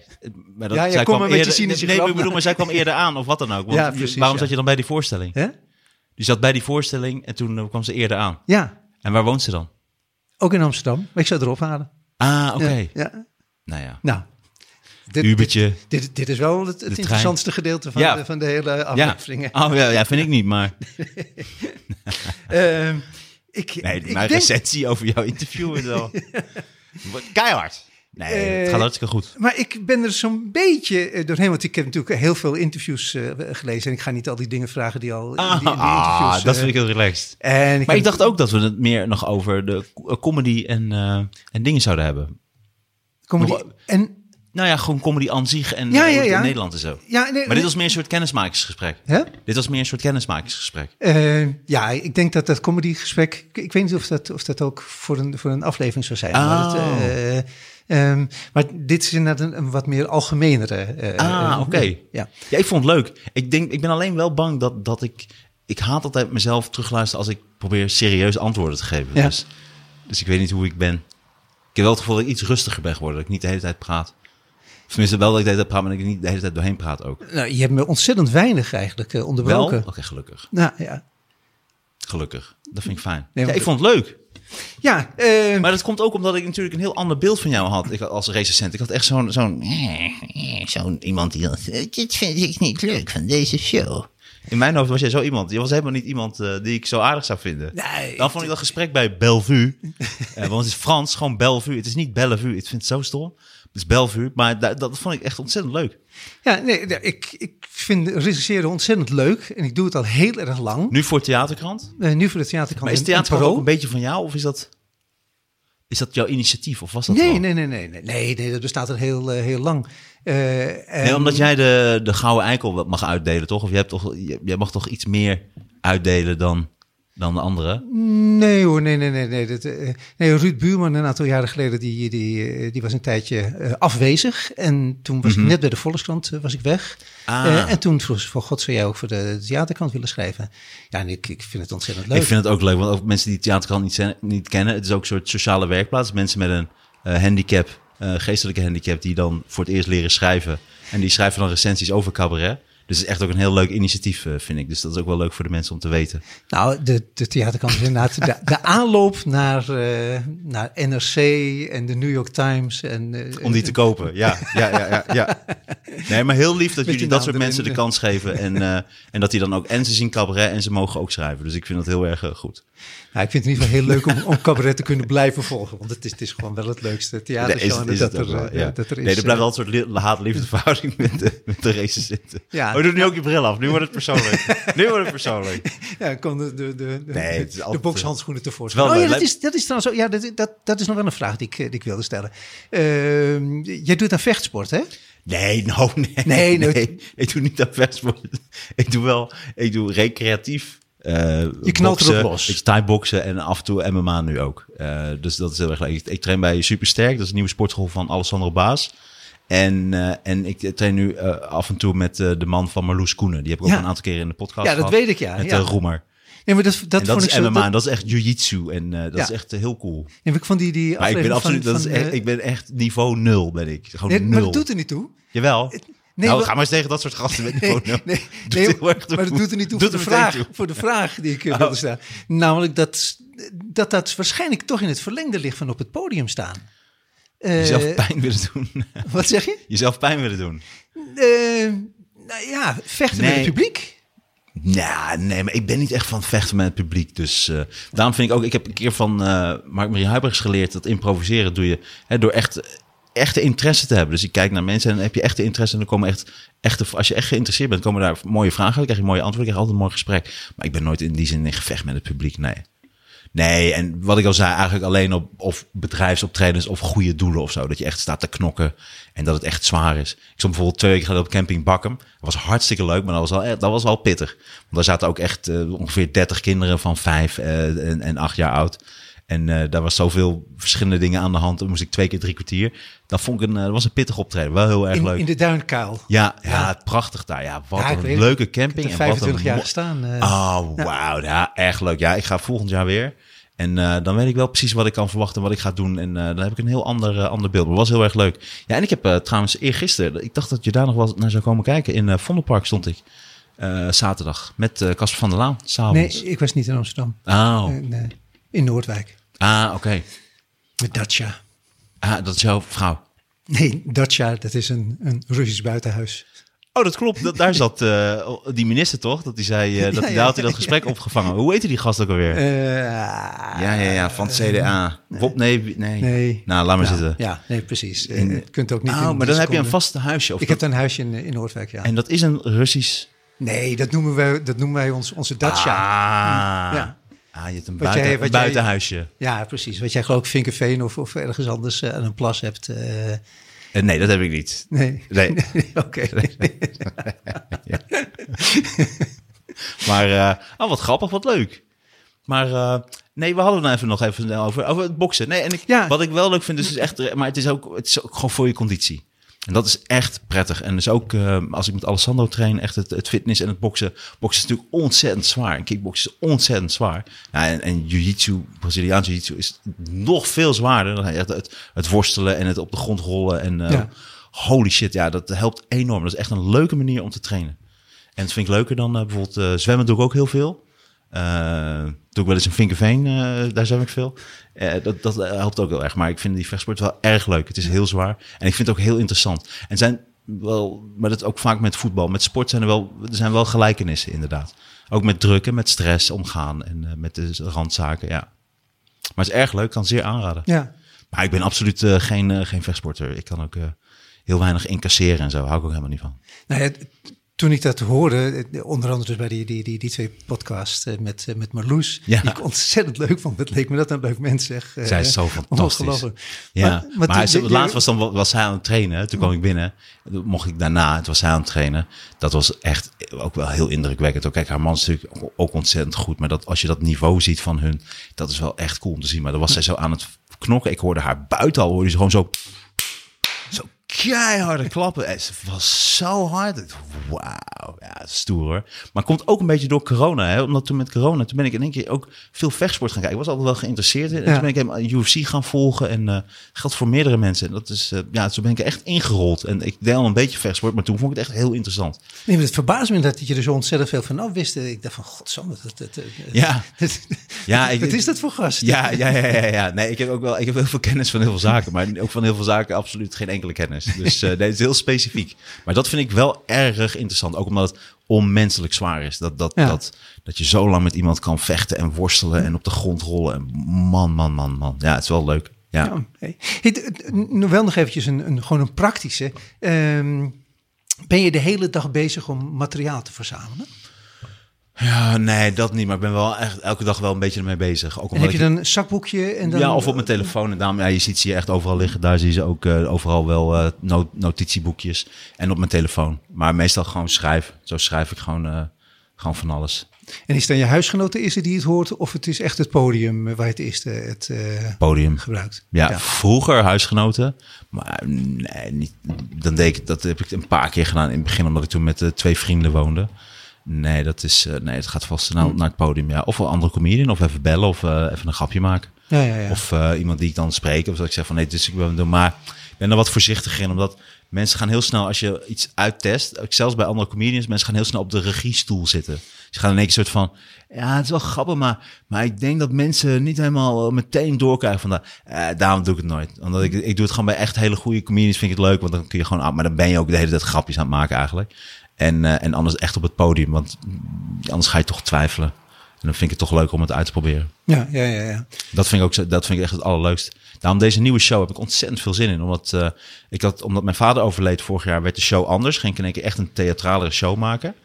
maar dat Ja, ja, zij kom kwam je eerder- cynische Nee, grap. ik bedoel, maar zij kwam eerder aan of wat dan ook. Want Ja, precies, waarom ja. zat je dan bij die voorstelling? Hè? Die zat bij die voorstelling en toen eh, kwam ze eerder aan. Ja, En waar woont ze dan? ook in Amsterdam. Maar ik zou erop halen. Ah, oké. Ja, ja. Nou ja, Nou, dit, Ubertje. Dit, dit, dit is wel het, interessantste gedeelte van, Ja. de, van de hele Ja. aflevering. hè. Oh ja, ja, vind ik niet, maar Ehm, ik, nee, ik mijn denk, recensie over jouw interview is wel Wordt keihard. Nee, het gaat Eh, hartstikke goed. Maar ik ben er zo'n beetje eh, doorheen, want ik heb natuurlijk heel veel interviews eh, gelezen. En ik ga niet al die dingen vragen die al in die, in die Ah, interviews... dat eh, vind ik heel relaxed. en Maar heb- ik dacht ook dat we het meer nog over de co- comedy en, en dingen zouden hebben. comedy- nog- En, Nou ja, gewoon comedy aan zich en Ja, ja, in ja. Nederland en zo. ja, nee, Maar dit was meer een soort kennismakingsgesprek. Hè? Dit was meer een soort kennismakingsgesprek. Eh, ja, ik denk dat dat comedygesprek... Ik, ik weet niet of dat, of dat ook voor een, voor een aflevering zou zijn. Maar, het, Oh. Eh, ehm, maar dit is inderdaad een, een wat meer algemenere... eh, Ah, eh, oké. Ja. Ja, ik vond het leuk. Ik, denk, ik ben alleen wel bang dat, dat ik... Ik haat altijd mezelf terugluisteren als ik probeer serieus antwoorden te geven. Ja. Dus, dus ik weet niet hoe ik ben. Ik heb wel het gevoel dat ik iets rustiger ben geworden. Dat ik niet de hele tijd praat. Tenminste wel dat ik de hele tijd praat, maar dat ik niet de hele tijd doorheen praat ook. Nou, je hebt me ontzettend weinig eigenlijk Wel? onderbroken. Oké, gelukkig. Nou, ja. Gelukkig. Dat vind ik fijn. Nee, ja, ik vond het leuk. Ja, eh, Maar dat komt ook omdat ik natuurlijk een heel ander beeld van jou had ik, als recensent. Ik had echt zo'n zo'n zo'n iemand die dat... Dit vind ik niet leuk van deze show. In mijn hoofd was jij zo iemand. Je was helemaal niet iemand eh, die ik zo aardig zou vinden. Nee, Dan vond ik dat gesprek bij Bellevue. eh, want het is Frans, gewoon Bellevue. Het is niet Bellevue. Ik vind het zo stom. Is Bellevue. Maar da- dat vond ik echt ontzettend leuk. Ja, nee, ik, ik vind recenseren ontzettend leuk en ik doe het al heel erg lang. Nu voor Theaterkrant. Eh, nu voor de theaterkant. Maar is Theaterkrant en ook een beetje van jou? Of is dat, is dat jouw initiatief? Of was dat Nee, nee, nee, nee, nee, nee, nee, dat bestaat er heel, eh, heel lang. Eh, en- Nee, omdat jij de, de gouden eikel mag uitdelen, toch? Of je hebt toch, jij mag toch iets meer uitdelen dan, dan de anderen? Nee hoor, nee, nee, nee. Nee, dat, eh, nee Ruud Buurman een aantal jaren geleden, die, die, eh, die was een tijdje eh, afwezig. En toen was ik net bij de Volkskrant was ik weg. Mhm. Ah. En toen vroeg ze, voor god zou jij ook voor de theaterkant willen schrijven? Ja, en ik, ik vind het ontzettend leuk. Ik vind het ook leuk, want ook mensen die theaterkrant niet, zijn- niet kennen, het is ook een soort sociale werkplaats. Mensen met een handicap, geestelijke handicap, die dan voor het eerst leren schrijven. En die schrijven dan recensies over cabaret. Dus het is echt ook een heel leuk initiatief, eh, vind ik. Dus dat is ook wel leuk voor de mensen om te weten. Nou, de, de theaterkant is inderdaad de, de aanloop naar, eh, naar NRC en de New York Times. En, eh, Om die te kopen, ja. ja, ja, ja, ja. Nee, maar heel lief dat jullie dat soort mensen de kans geven. En, en dat die dan ook, en ze zien cabaret en ze mogen ook schrijven. Dus ik vind dat heel erg goed. Nou, ik vind het in ieder geval heel leuk om, om cabaret te kunnen blijven volgen. Want het is, het is gewoon wel het leukste theatershow is dat, er, wel, eh, ja. dat er is. nee, er blijft eh, wel een soort li- haat-liefde verhouding met de, met de recensenten. Ja. Oh, je doet nu ook je bril af. Nu wordt het persoonlijk. nu wordt het persoonlijk. Ja, kan de, de, de, de, Nee, het is de altijd, bokshandschoenen tevoorschijn. het is Oh ja, dat is, dat is trouwens ook, ja, dat, dat, dat is nog wel een vraag die ik, eh, die ik wilde stellen. Ehm, jij doet aan vechtsport, hè? Nee, no, nee. Nee, nee. Ik doe niet aan vechtsport. Ik doe wel, ik doe recreatief. Eh Je knalt boksen, erop los. Ik thai-boksen en af en toe MMA nu ook. Eh, dus dat is heel erg leuk. Ik, ik train bij Supersterk. Dat is een nieuwe sportschool van Alessandro Baas. En, eh, en ik train nu af en toe met de man van Marloes Koenen. Die heb ik ook een aantal keer in de podcast Ja, dat gehad. weet ik, ja. Met Ja. de Roemer. Nee, maar dat, dat, en dat vond is ik zo... MMA. Dat, dat is echt jiu-jitsu. En dat Ja. is echt heel cool. nee, ik vond die, die Maar ik ben absoluut, van, dat is echt, ik ben echt niveau nul ben ik. Gewoon nee, nul. maar dat doet er niet toe. Jawel. Nee, nou, maar- ga maar eens tegen dat soort gasten nee, nee, toe. maar dat doet er niet toe Doet voor de, vraag, toe. voor de vraag die ik eh, Oh. wilde stellen. Namelijk dat, dat dat waarschijnlijk toch in het verlengde ligt van op het podium staan. Eh, Jezelf pijn willen doen. Wat zeg je? Jezelf pijn willen doen. Eh, nou ja, vechten met Nee. het publiek. Nou, nee, maar ik ben niet echt van vechten met het publiek. Dus daarom vind ik ook... Ik heb een keer van Mark-Marie Huibrechts geleerd... dat improviseren doe je hè, door echt echte interesse te hebben. Dus ik kijk naar mensen en dan heb je echte interesse... en dan komen echt, echte, als je echt geïnteresseerd bent... komen daar mooie vragen dan krijg je mooie antwoorden... krijg je altijd een mooi gesprek. Maar ik ben nooit in die zin in gevecht met het publiek, nee. Nee, en wat ik al zei, eigenlijk alleen op of bedrijfsoptredens of goede doelen of zo. Dat je echt staat te knokken en dat het echt zwaar is. Ik stond bijvoorbeeld twee weken op camping Bakkum. Dat was hartstikke leuk, maar dat was wel, dat was wel pittig. Want daar zaten ook echt eh, ongeveer 30 kinderen van vijf eh, en, en acht jaar oud. En eh, daar was zoveel verschillende dingen aan de hand. Dan moest ik twee keer drie kwartier. Dat vond ik een, eh, dat was een pittig optreden. Wel heel erg In, leuk. in de duinkuil. Ja, ja, prachtig daar. Ja, wat Ja, een weet leuke Ik heb camping. en wat een 25 jaar gestaan. eh. Oh, wauw. Ja, erg leuk. Ja, ik ga volgend jaar weer. En dan weet ik wel precies wat ik kan verwachten en wat ik ga doen. En dan heb ik een heel ander, ander beeld. Maar het was heel erg leuk. Ja, en ik heb trouwens eergisteren... Ik dacht dat je daar nog wel naar zou komen kijken. In Vondelpark stond ik. zaterdag. Met Casper van der Laan. nee, S'avonds. ik was niet in Amsterdam. Oh. In, eh, in Noordwijk. Ah, oké. Met Dacia. Ah, dat is jouw vrouw. Nee, Dacia, dat is een, een Russisch buitenhuis. Oh, dat klopt. Dat, daar zat eh, die minister toch? Dat hij zei eh, dat Ja, hij, ja, daar had hij dat ja, gesprek opgevangen. Hoe heette die gast ook alweer? Eh, ja, ja, ja, van het CDA. Wop, nee, nee. Nee. Nou, laat maar zitten. Ja, nee, precies. In- je kunt ook niet. Nou, in maar dan heb je een vast huisje. Of Ik dat- heb een huisje in, in Noordwijk, ja. En dat is een Russisch... Nee, dat noemen wij, dat noemen wij ons, onze Dacia. Ah. Ja. Ah, je hebt een, buiten, jij- buitenhuisje. Ja, precies. Wat jij geloof ik Vinkenveen of, of ergens anders eh, aan een plas hebt. eh, Eh, nee, dat heb ik niet. nee. Nee. Oké. Maar, oh, wat grappig, wat leuk. Maar nee, we hadden het nou even nog even over, over het boksen. Nee, en ik, Ja. wat ik wel leuk vind, is, is echt, maar het is, ook, het is ook gewoon voor je conditie. En dat is echt prettig. En dus ook eh, als ik met Alessandro train, echt het, het fitness en het boksen. Boksen is natuurlijk ontzettend zwaar. En kickboksen is ontzettend zwaar. Ja, en, en jiu-jitsu, Braziliaans jiu-jitsu, is nog veel zwaarder. Dan echt het, het worstelen en het op de grond rollen. En eh, Ja. holy shit, ja, dat helpt enorm. Dat is echt een leuke manier om te trainen. En dat vind ik leuker dan eh, bijvoorbeeld zwemmen doe ik ook heel veel. Eh doe ik wel eens in Vinkerveen, eh, daar zwem ik veel. Eh, dat, dat helpt ook heel erg. Maar ik vind die vechtsport wel erg leuk. Het is heel zwaar. En ik vind het ook heel interessant. En zijn wel, maar dat ook vaak met voetbal. Met sport zijn er wel, er zijn wel gelijkenissen inderdaad. Ook met druk en met stress omgaan. En met de randzaken, ja. Maar het is erg leuk, kan zeer aanraden. Ja. Maar ik ben absoluut geen, eh, geen vechtsporter. Ik kan ook heel weinig incasseren en zo. Hou ik ook helemaal niet van. Nou ja, toen ik dat hoorde, eh, onder andere dus bij die, die, die, die twee podcasts eh, met, eh, met Marloes, Ja. die ik ontzettend leuk vond. Het leek me dat een leuk mens, zeg. Eh, Zij is zo fantastisch. Ja, Maar- maar, maar toen- laatst was, dan, was hij aan het trainen. Toen kwam ik binnen. Mocht ik daarna, het was hij aan het trainen. Dat was echt ook wel heel indrukwekkend. Ook, Kijk, haar man is natuurlijk ook ontzettend goed. Maar dat, als je dat niveau ziet van hun, dat is wel echt cool om te zien. Maar dan was zij zo aan het knokken. Ik hoorde haar buiten al, hoorde ze gewoon zo... Keiharde klappen. Het was zo hard. Wauw, ja, stoer hoor. Maar komt ook een beetje door corona. Hè? Omdat toen met corona, toen ben ik in één keer ook veel vechtsport gaan kijken. Ik was altijd wel geïnteresseerd in. En Ja. toen ben ik helemaal UFC gaan volgen. En eh geldt voor meerdere mensen. En dat is, eh, ja, zo ben ik echt ingerold. En ik deed al een beetje vechtsport, maar toen vond ik het echt heel interessant. Nee, maar het verbaast me dat je er zo ontzettend veel van af wist. Ik dacht van, godsamme, dat, dat, dat, Ja. Ja, ik- wat is dat voor gast? Ja, ja, ja, ja, ja. Nee, ik heb ook wel, ik heb heel veel kennis van heel veel zaken, maar ook van heel veel zaken absoluut geen enkele kennis. Dus eh nee, het is heel specifiek. Maar dat vind ik wel erg interessant, ook omdat het onmenselijk zwaar is. Dat, dat, Ja. dat, dat je zo lang met iemand kan vechten en worstelen en op de grond rollen. En man, man, man, man. Ja, het is wel leuk. Ja. Ja, hey. Hey, wel nog eventjes een, een, gewoon een praktische. Ehm, ben je de hele dag bezig om materiaal te verzamelen? Ja, nee, dat niet. Maar ik ben wel echt elke dag wel een beetje ermee bezig. Ook En heb je dan een zakboekje? En dan, Ja, of op mijn telefoon. En daarom, ja, je ziet ze hier echt overal liggen. Daar zie je ze ook eh, overal wel eh, no- notitieboekjes. En op mijn telefoon. Maar meestal gewoon schrijven. Zo schrijf ik gewoon, eh, gewoon van alles. En is het dan je huisgenoot de eerste die het hoort? Of het is echt het podium waar je het eerste het Podium. gebruikt? Ja, vroeger huisgenoten. Maar nee, niet, dan deed ik, dat heb ik een paar keer gedaan in het begin. Omdat ik toen met twee vrienden woonde. Nee, dat is, eh, nee, het gaat vast naar, naar het podium. Ja. Of een andere comedian. Of even bellen. Of eh, even een grapje maken. Ja, ja, ja. Of eh, iemand die ik dan spreek. Of dat ik zeg van nee, dus ik wil doen. Maar ik ben er wat voorzichtig in. Omdat mensen gaan heel snel, als je iets uittest. ook Zelfs bij andere comedians. Mensen gaan heel snel op de regiestoel zitten. Ze gaan in één keer soort van. Ja, het is wel grappig. Maar, maar ik denk dat mensen niet helemaal meteen doorkrijgen van dat. Eh, daarom doe ik het nooit. Omdat ik, ik doe het gewoon bij echt hele goede comedians. Vind ik het leuk. Want dan kun je gewoon. ah, Maar dan ben je ook de hele tijd grapjes aan het maken eigenlijk. En, eh, en anders echt op het podium. Want anders ga je toch twijfelen. En dan vind ik het toch leuk om het uit te proberen. ja, ja, ja, ja. Dat vind ik ook dat vind ik echt het allerleukst. Daarom deze nieuwe show heb ik ontzettend veel zin in. Omdat, eh, ik had, omdat mijn vader overleed vorig jaar, werd de show anders. Ging ik in één keer echt een theatralere show maken.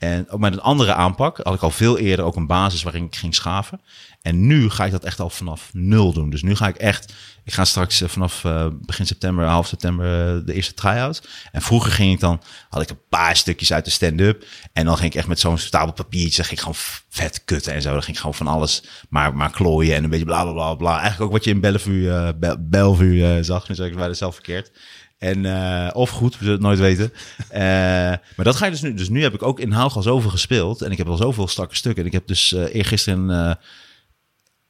En ook met een andere aanpak. Had ik al veel eerder ook een basis waarin ik ging schaven. En nu ga ik dat echt al vanaf nul doen. Dus nu ga ik echt... Ik ga straks eh, vanaf eh, begin september, half september eh, de eerste try-out. En vroeger ging ik dan... Had ik een paar stukjes uit de stand-up. En dan ging ik echt met zo'n stapel papiertje... Ging ik gewoon vet kutten en zo. Dan ging ik gewoon van alles maar, maar klooien. En een beetje bla bla bla bla. Eigenlijk ook wat je in Bellevue, Be- Bellevue zag. Nu zeg ik zelf verkeerd. En, eh, of goed, we zullen het nooit weten. Eh, maar dat ga je dus nu. Dus nu heb ik ook in Haalgas over gespeeld. En ik heb al zoveel strakke stukken. En ik heb dus eh eergisteren eh,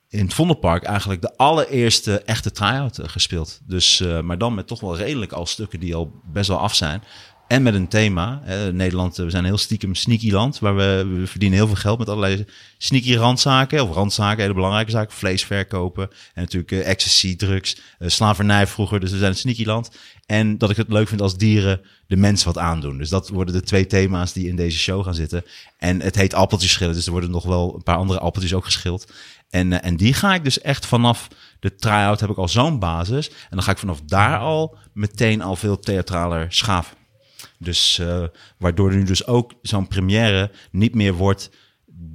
in het Vondelpark eigenlijk de allereerste echte try-out gespeeld. Dus, maar dan met toch wel redelijk al stukken die al best wel af zijn. En met een thema. Nederland, we zijn een heel stiekem sneaky land, waar we, we verdienen heel veel geld met allerlei sneaky randzaken, of randzaken, hele belangrijke zaken, vlees verkopen en natuurlijk eh, ecstasy, drugs, eh, slavernij vroeger, dus we zijn een sneaky land. En dat ik het leuk vind als dieren de mens wat aandoen. Dus dat worden de twee thema's die in deze show gaan zitten. En het heet appeltjes schillen, dus er worden nog wel een paar andere appeltjes ook geschild. En, eh, en die ga ik dus echt vanaf de try-out heb ik al zo'n basis. En dan ga ik vanaf daar al meteen al veel theatraler schaven. Dus eh, waardoor nu dus ook zo'n première niet meer wordt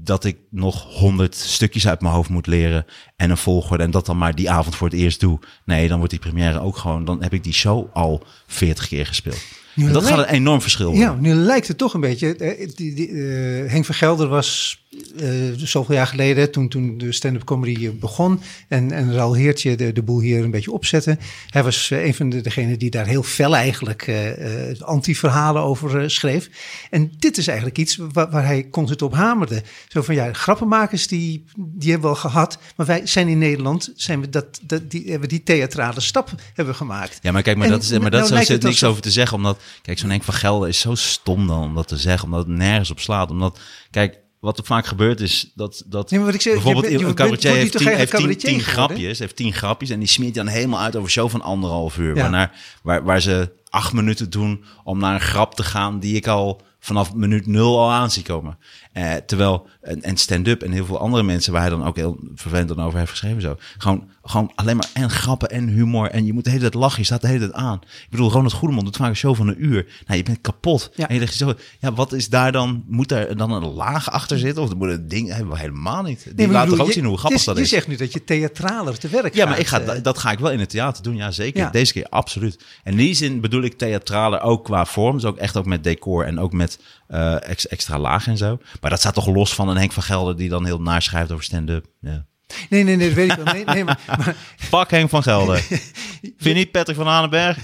dat ik nog honderd stukjes uit mijn hoofd moet leren en een volgorde en dat dan maar die avond voor het eerst doe. Nee, dan wordt die première ook gewoon, dan heb ik die show al veertig keer gespeeld. Nu En dat lijkt- gaat een enorm verschil worden. Ja, nu lijkt het toch een beetje. eh, Die, die, eh, Henk van Gelder was eh, zoveel jaar geleden, toen, toen de stand-up comedy begon. En, en Raoul Heertje de, de boel hier een beetje opzette. Hij was een van de, degenen die daar heel fel eigenlijk eh, anti-verhalen over schreef. En dit is eigenlijk iets waar, waar hij constant op hamerde. Zo van ja, grappenmakers die, die hebben we al gehad. Maar wij zijn in Nederland, zijn we dat, dat, die, hebben we die theatrale stap hebben gemaakt. Ja, maar kijk, maar En dat is, maar nou dat is, niks over te zeggen. Omdat, kijk, zo'n Henk van Gelder is zo stom dan om dat te zeggen. Omdat het nergens op slaat. Omdat, kijk, wat er vaak gebeurt is dat, dat Nee, maar wat ik zeg, je bijvoorbeeld bent- je een cabaretier heeft tien, heeft cabaretier tien grapjes, heeft tien grapjes en die smeert dan helemaal uit over een show van anderhalf uur. Ja. Waarna, waar, waar ze acht minuten doen om naar een grap te gaan die ik al vanaf minuut nul al aan zie komen. Eh, terwijl, en, en stand-up en heel veel andere mensen waar hij dan ook heel vervelend dan over heeft geschreven zo. Gewoon, gewoon alleen maar en grappen en humor en je moet de hele tijd lachen, je staat de hele tijd aan. Ik bedoel, Ronald Goedemond doet vaak een show van een uur. Nou, je bent kapot. Ja. En je denkt zo, ja, wat is daar dan, moet daar dan een laag achter zitten? Of moet een ding, hebben we helemaal niet. Die Nee, laat toch ook je- zien hoe grappig je, dat je is. zegt nu dat je theatraler te werk Ja, gaat. maar ik ga, eh. dat ga ik wel in het theater doen, ja zeker. Ja. Deze keer absoluut. En in die zin bedoel ik theatraler ook qua vorm. Dus ook echt ook met decor en ook met eh, ex- extra laag en zo. Maar dat staat toch los van een Henk van Gelder die dan heel naar schrijft over stand-up. Ja. Nee, nee, nee, dat weet ik wel. Nee, nee, maar, maar Pak Henk van Gelder. Vind je niet Patrick van Aanenberg?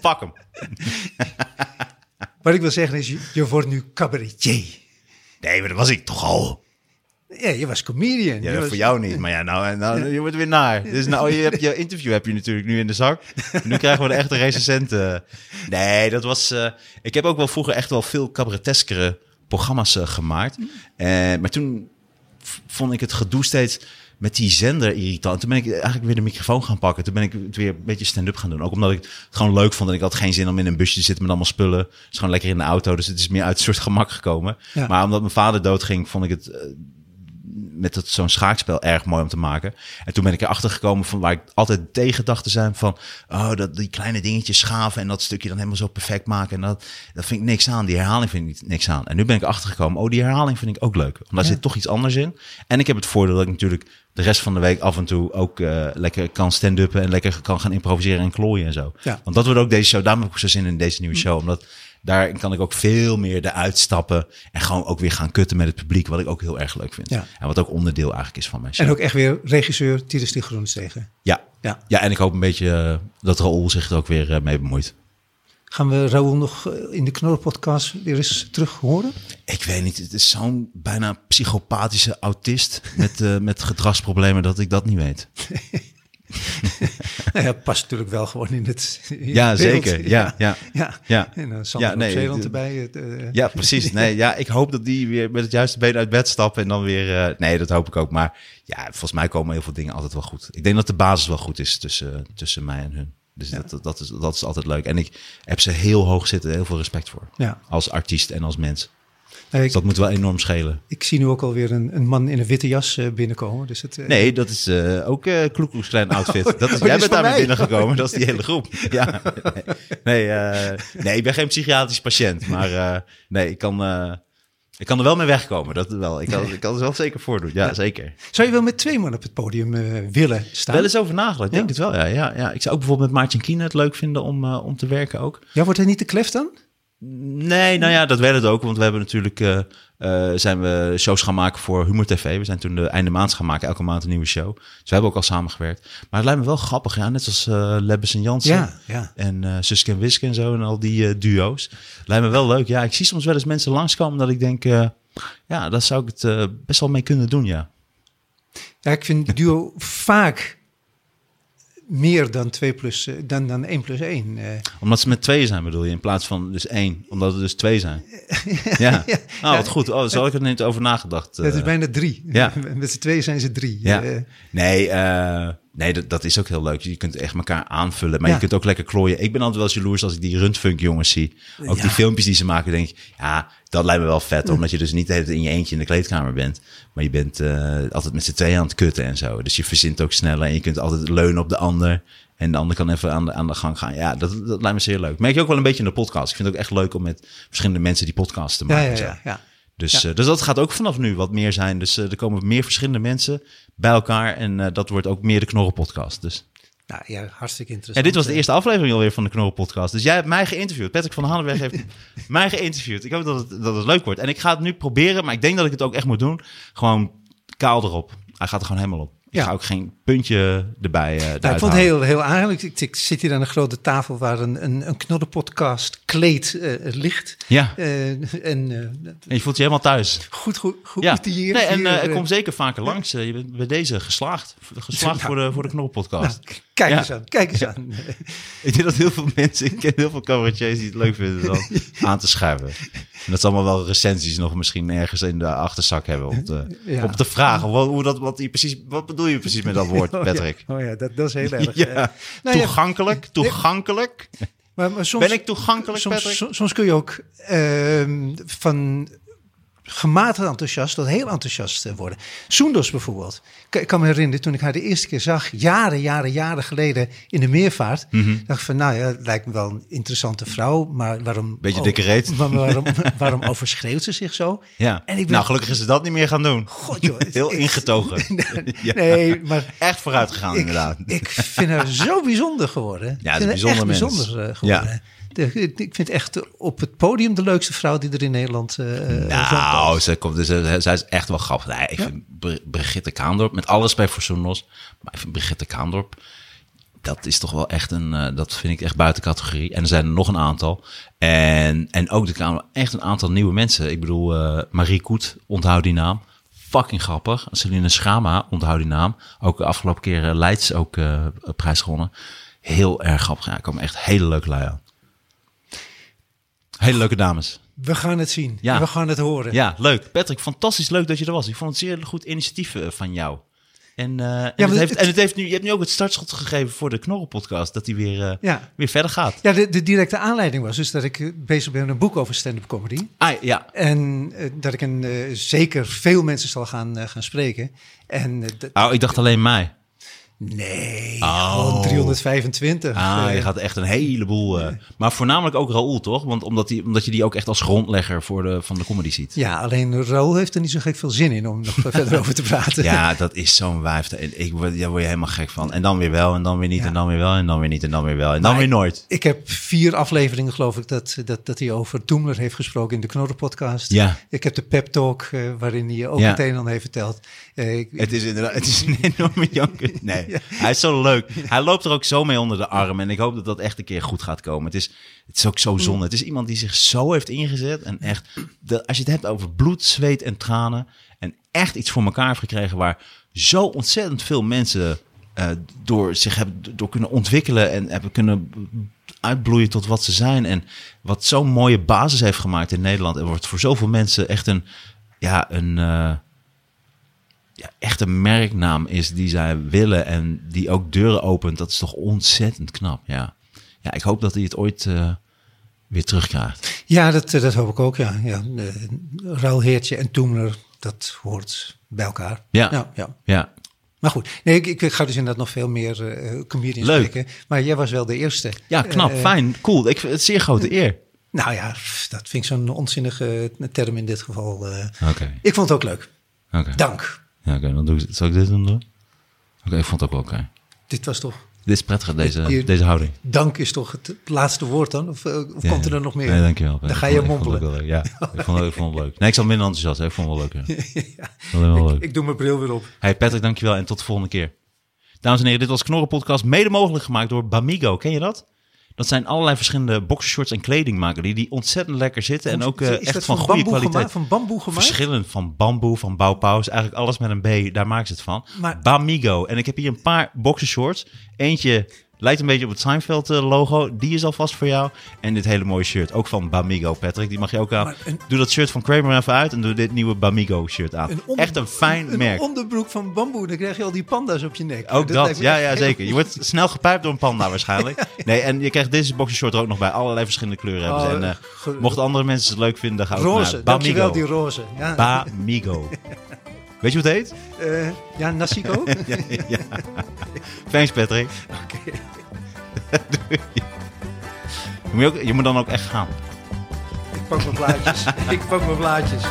Pak hem. wat ik wil zeggen is, je, je wordt nu cabaretier. Nee, maar dat was ik toch al. Ja, je was comedian. Ja, was- voor jou niet. Maar ja, nou, nou je wordt weer naar. Dus nou, je hebt je interview heb je natuurlijk nu in de zak. Nu krijgen we de echte recensenten. Nee, dat was... eh, ik heb ook wel vroeger echt wel veel cabareteskere programma's eh, gemaakt. Eh, maar toen vond ik het gedoe steeds met die zender irritant. Toen ben ik eigenlijk weer de microfoon gaan pakken. Toen ben ik het weer een beetje stand-up gaan doen. Ook omdat ik het gewoon leuk vond. En ik had geen zin om in een busje te zitten met allemaal spullen. Het is gewoon lekker in de auto. Dus het is meer uit een soort gemak gekomen. Ja. Maar omdat mijn vader doodging, vond ik het eh, met zo'n schaakspel erg mooi om te maken. En toen ben ik erachter gekomen van waar ik altijd tegen dacht te zijn van, oh, dat die kleine dingetjes schaven en dat stukje dan helemaal zo perfect maken. En dat, dat vind ik niks aan. Die herhaling vind ik niks aan. En nu ben ik erachter gekomen, oh, die herhaling vind ik ook leuk. Want daar zit toch iets anders in. En ik heb het voordeel dat ik natuurlijk de rest van de week af en toe ook eh, lekker kan stand-uppen en lekker kan gaan improviseren en klooien en zo. Ja. Want dat wordt ook deze show, daarom heb ik zo zin in deze nieuwe show. Omdat daar kan ik ook veel meer eruit stappen en gewoon ook weer gaan kutten met het publiek, wat ik ook heel erg leuk vind. Ja. En wat ook onderdeel eigenlijk is van mijn show. En ook echt weer regisseur Titus de Groenstegen. Ja. Ja. ja, en ik hoop een beetje eh, dat Raoul zich er ook weer eh, mee bemoeit. Gaan we Raoul nog eh, in de Knorren-podcast weer eens terug horen? Ik weet niet, het is zo'n bijna psychopathische autist met, met gedragsproblemen dat ik dat niet weet. nou ja, past natuurlijk wel gewoon in het in Ja, het zeker. Ja, ja. ja. Ja. En dan Sander nee, Zeeland erbij. eh, Ja, precies. Nee, ja, ik hoop dat die weer met het juiste been uit bed stappen en dan weer. eh, nee, dat hoop ik ook. Maar ja, volgens mij komen heel veel dingen altijd wel goed. Ik denk dat de basis wel goed is tussen, tussen mij en hun. Dus dat, dat, dat is, dat is altijd leuk. En ik heb ze heel hoog zitten, heel veel respect voor. Ja. Als artiest en als mens. Nee, Dus dat moet wel enorm schelen. ik zie nu ook alweer een, een man in een witte jas eh, binnenkomen. Dus het, eh, Nee, dat is eh, ook eh Kloekloeks klein outfit. Dat is, oh, jij bent van daar mij. binnengekomen. Dat is die hele groep. Ja. Nee, eh, nee, ik ben geen psychiatrisch patiënt. Maar eh, nee, ik kan, eh, ik kan er wel mee wegkomen. Dat wel. Ik kan, ik kan er wel zeker voor doen. Ja, zeker. Zou je wel met twee man op het podium eh, willen staan? Wel eens over nagedacht. Ik denk Ja? het wel, ja, ja, ja. Ik zou ook bijvoorbeeld met Maartje Kien het leuk vinden om, eh, om te werken ook. Ja, wordt hij niet te klef dan? Nee, nou ja, dat werd het ook. Want we hebben natuurlijk uh, uh, zijn we shows gaan maken voor Humor TV. We zijn toen de einde maand gaan maken, elke maand een nieuwe show. Dus we hebben ook al samengewerkt. Maar het lijkt me wel grappig, ja. Net als uh, Lebbes en Jansen. Ja, ja. En uh, Suske en Wiske en zo. En al die duo's. Lijkt me wel leuk. Ja, ik zie soms wel eens mensen langskomen dat ik denk... Ja, daar zou ik het best wel mee kunnen doen, ja. Ja, ik vind duo vaak meer dan, 2 plus, eh, dan, dan 1 plus 1. eh. Omdat ze met tweeën zijn, bedoel je, in plaats van dus één. Omdat het dus twee zijn. Ja. Oh, wat goed. Oh, zo had ik er niet over nagedacht. Het is eh. bijna drie. ja. Met z'n tweeën zijn ze drie. Ja. Nee, eh, nee dat, dat is ook heel leuk. Je kunt echt elkaar aanvullen. Maar Ja. je kunt ook lekker klooien. Ik ben altijd wel eens jaloers als ik die Rundfunk jongens zie. Ook die filmpjes die ze maken, denk ik... Ja, dat lijkt me wel vet. Omdat je dus niet de hele tijd in je eentje in de kleedkamer bent. Maar je bent eh, altijd met z'n tweeën aan het kutten en zo. Dus je verzint ook sneller. En je kunt altijd leunen op de ander. En de ander kan even aan de, aan de gang gaan. Ja, dat, dat lijkt me zeer leuk. Merk je ook wel een beetje in de podcast. Ik vind het ook echt leuk om met verschillende mensen die podcasts te maken. ja, ja. Dus, Ja. eh, dus dat gaat ook vanaf nu wat meer zijn. Dus eh, er komen meer verschillende mensen bij elkaar. En eh, dat wordt ook meer de Knorren podcast. Dus. Nou ja, hartstikke interessant. dit was de eerste aflevering alweer van de Knorren podcast. Dus jij hebt mij geïnterviewd. Patrick van Hannenweg heeft mij geïnterviewd. Ik hoop dat het, dat het leuk wordt. En ik ga het nu proberen, maar ik denk dat ik het ook echt moet doen. Gewoon kaal erop. Hij gaat er gewoon helemaal op. Ik Ja. ook geen puntje erbij eh Nou, ik vond het heel, heel aardig. Ik, ik zit hier aan een grote tafel waar een, een, een knodderpodcast kleed eh, ligt. Ja, en en je voelt je helemaal thuis. goed, goed, goed Ja, hier. nee, en hier, kom zeker vaker langs. Je bent bij deze geslaagd. Geslaagd voor de, voor de Knorren podcast. nou, kijk Ja. eens aan, kijk eens aan. Ik denk dat heel veel mensen, ik ken heel veel cabaretiers die het leuk vinden dan aan te schuiven. En dat ze allemaal wel recensies nog misschien ergens in de achterzak hebben om te, Ja. om te vragen. Wat, hoe dat, wat, je precies, wat bedoel je precies met dat woord, Oh, Patrick? ja. Oh ja, dat, dat is heel erg. Ja, eh. Nou ja, toegankelijk, toegankelijk. maar, maar soms, Ben ik toegankelijk, soms, Patrick? soms, soms kun je ook ehm, van gematigd enthousiast tot heel enthousiast eh, worden. Soendos bijvoorbeeld. Ik, kan me herinneren, toen ik haar de eerste keer zag, jaren, jaren, jaren geleden in de meervaart, Mhm. dacht ik van, nou ja, het lijkt me wel een interessante vrouw, maar waarom... Beetje dikke reet. Maar waarom, waarom overschreeuwt ze zich zo? Ja. En ik ben- Nou, gelukkig is ze dat niet meer gaan doen. God, joh, Heel ik- ingetogen. Nee, maar Echt vooruit gegaan, ik, inderdaad. ik vind haar zo bijzonder geworden. Ja, bijzonder mens. bijzonder eh, geworden. Ja. Ik vind echt op het podium de leukste vrouw die er in Nederland eh Nou, ze komt, dus, zij is echt wel grappig. Nee, ik vind Brigitte Kaandorp, met alle respect voor Soenos, maar ik vind Brigitte Kaandorp, dat is toch wel echt een, eh, dat vind ik echt buiten categorie. En er zijn er nog een aantal. En, en ook er kwamen echt een aantal nieuwe mensen. Ik bedoel, Marie Koet, onthoud die naam. Fucking grappig. Celine Schama, onthoud die naam. Ook de afgelopen keer Leids ook prijs gewonnen. Heel erg grappig. Ja, komen echt hele leuke lui aan. Hele leuke dames. We gaan het zien. Ja. We gaan het horen. Ja, leuk. Patrick, fantastisch leuk dat je er was. Ik vond het zeer goed initiatief eh, van jou. En, eh, en, het het- heeft, en het heeft nu, je hebt nu ook het startschot gegeven voor de Knorren-podcast, dat die weer, eh, Ja. weer verder gaat. Ja, de, de directe aanleiding was dus dat ik bezig ben met een boek over stand-up comedy. Ah, ja. En dat ik een, zeker veel mensen zal gaan, gaan spreken. En Oh, ik dacht alleen mij. Nee, Oh. gewoon 325. Ah, Eh, je gaat echt een heleboel. eh, maar voornamelijk ook Raoul, toch? Want omdat, die, omdat je die ook echt als grondlegger voor de, van de comedy ziet. Ja, alleen Raoul heeft er niet zo gek veel zin in om nog verder over te praten. Ja, dat is zo'n wijf. Ik word, daar word je helemaal gek van. En dan weer wel, en dan weer niet, Ja. en dan weer wel, en dan weer niet, en dan weer wel, en dan Maar weer nooit. Ik heb vier afleveringen, geloof ik, dat, dat, dat hij over Toemler heeft gesproken in de Knorren podcast. Ja. Ik heb de pep talk, eh, waarin hij ook Ja. het een en ander heeft verteld. Ik- Het is inderdaad, het is een enorme janker. Nee, hij is zo leuk. Hij loopt er ook zo mee onder de arm. En ik hoop dat dat echt een keer goed gaat komen. Het is, het is ook zo zonde. Het is iemand die zich zo heeft ingezet. En echt, als je het hebt over bloed, zweet en tranen. En echt iets voor elkaar heeft gekregen waar zo ontzettend veel mensen eh, door zich hebben door kunnen ontwikkelen. En hebben kunnen uitbloeien tot wat ze zijn. En wat zo'n mooie basis heeft gemaakt in Nederland. En wordt voor zoveel mensen echt een, ja, een... eh, ja, echt een merknaam is die zij willen en die ook deuren opent, dat is toch ontzettend knap. Ja, ja ik hoop dat hij het ooit eh, weer terugkrijgt. ja, dat, eh, dat hoop ik ook, ja. ja eh, Raoul Heertje en Toemler, dat hoort bij elkaar. Ja. ja, ja. Ja, Maar goed, nee, ik, ik ga dus inderdaad nog veel meer eh comedians Leuk. spreken. Maar jij was wel de eerste. ja knap, fijn, cool. Ik vind het zeer grote eer. Nou ja, dat vind ik zo'n onzinnige term in dit geval. Oké, Ik vond het ook leuk. oké. Dank. Ja, oké, dan doe ik, zal ik dit doen? dan? Oké, ik vond het ook wel oké. Dit was toch... Dit is prettig, deze, Je- deze houding. Dank is toch het laatste woord dan? Of, eh, of Ja, komt er dan nog meer? Nee, dankjewel. Dan Ik ga je ik mompelen. Ja, ik vond, het- ik vond het leuk. Nee, ik zat minder enthousiast. hè. Ik vond het wel leuk. Ja. Wel leuk. Ik doe mijn bril weer op. Hey Patrick, dankjewel en tot de volgende keer. Dames en heren, dit was Knorren Podcast, mede mogelijk gemaakt door Bamigo. Ken je dat? Dat zijn allerlei verschillende boxershorts en kledingmaker die, die ontzettend lekker zitten. En ook eh, echt van van goede kwaliteit. gemaakt? Van bamboe gemaakt? Verschillend van bamboe, van baupaus, eigenlijk alles met een B, daar maken ze het van. Maar- Bamigo. En ik heb hier een paar boxershorts. Eentje lijkt een beetje op het Seinfeld eh, logo. Die is alvast voor jou. En dit hele mooie shirt, ook van Bamigo, Patrick. Die mag je ook aan. Een- Doe dat shirt van Kramer even uit en doe dit nieuwe Bamigo shirt aan. onder- echt een fijn een merk. onderbroek van bamboe, dan krijg je al die panda's op je nek. Ook dat, ja, ja, zeker. Je wordt snel gepijpt door een panda waarschijnlijk. Nee, en je krijgt deze boxershort er ook nog bij. Allerlei verschillende kleuren hebben ze. Oh, En eh, mochten andere mensen het leuk vinden, ga ook Roze, naar dankjewel Bamigo. die roze. Ja, Bamigo. Weet je hoe het heet? eh, ja Nassico? Thanks, Patrick. Doei. Je moet, ook, je moet dan ook echt gaan. ik pak mijn blaadjes. ik pak mijn blaadjes.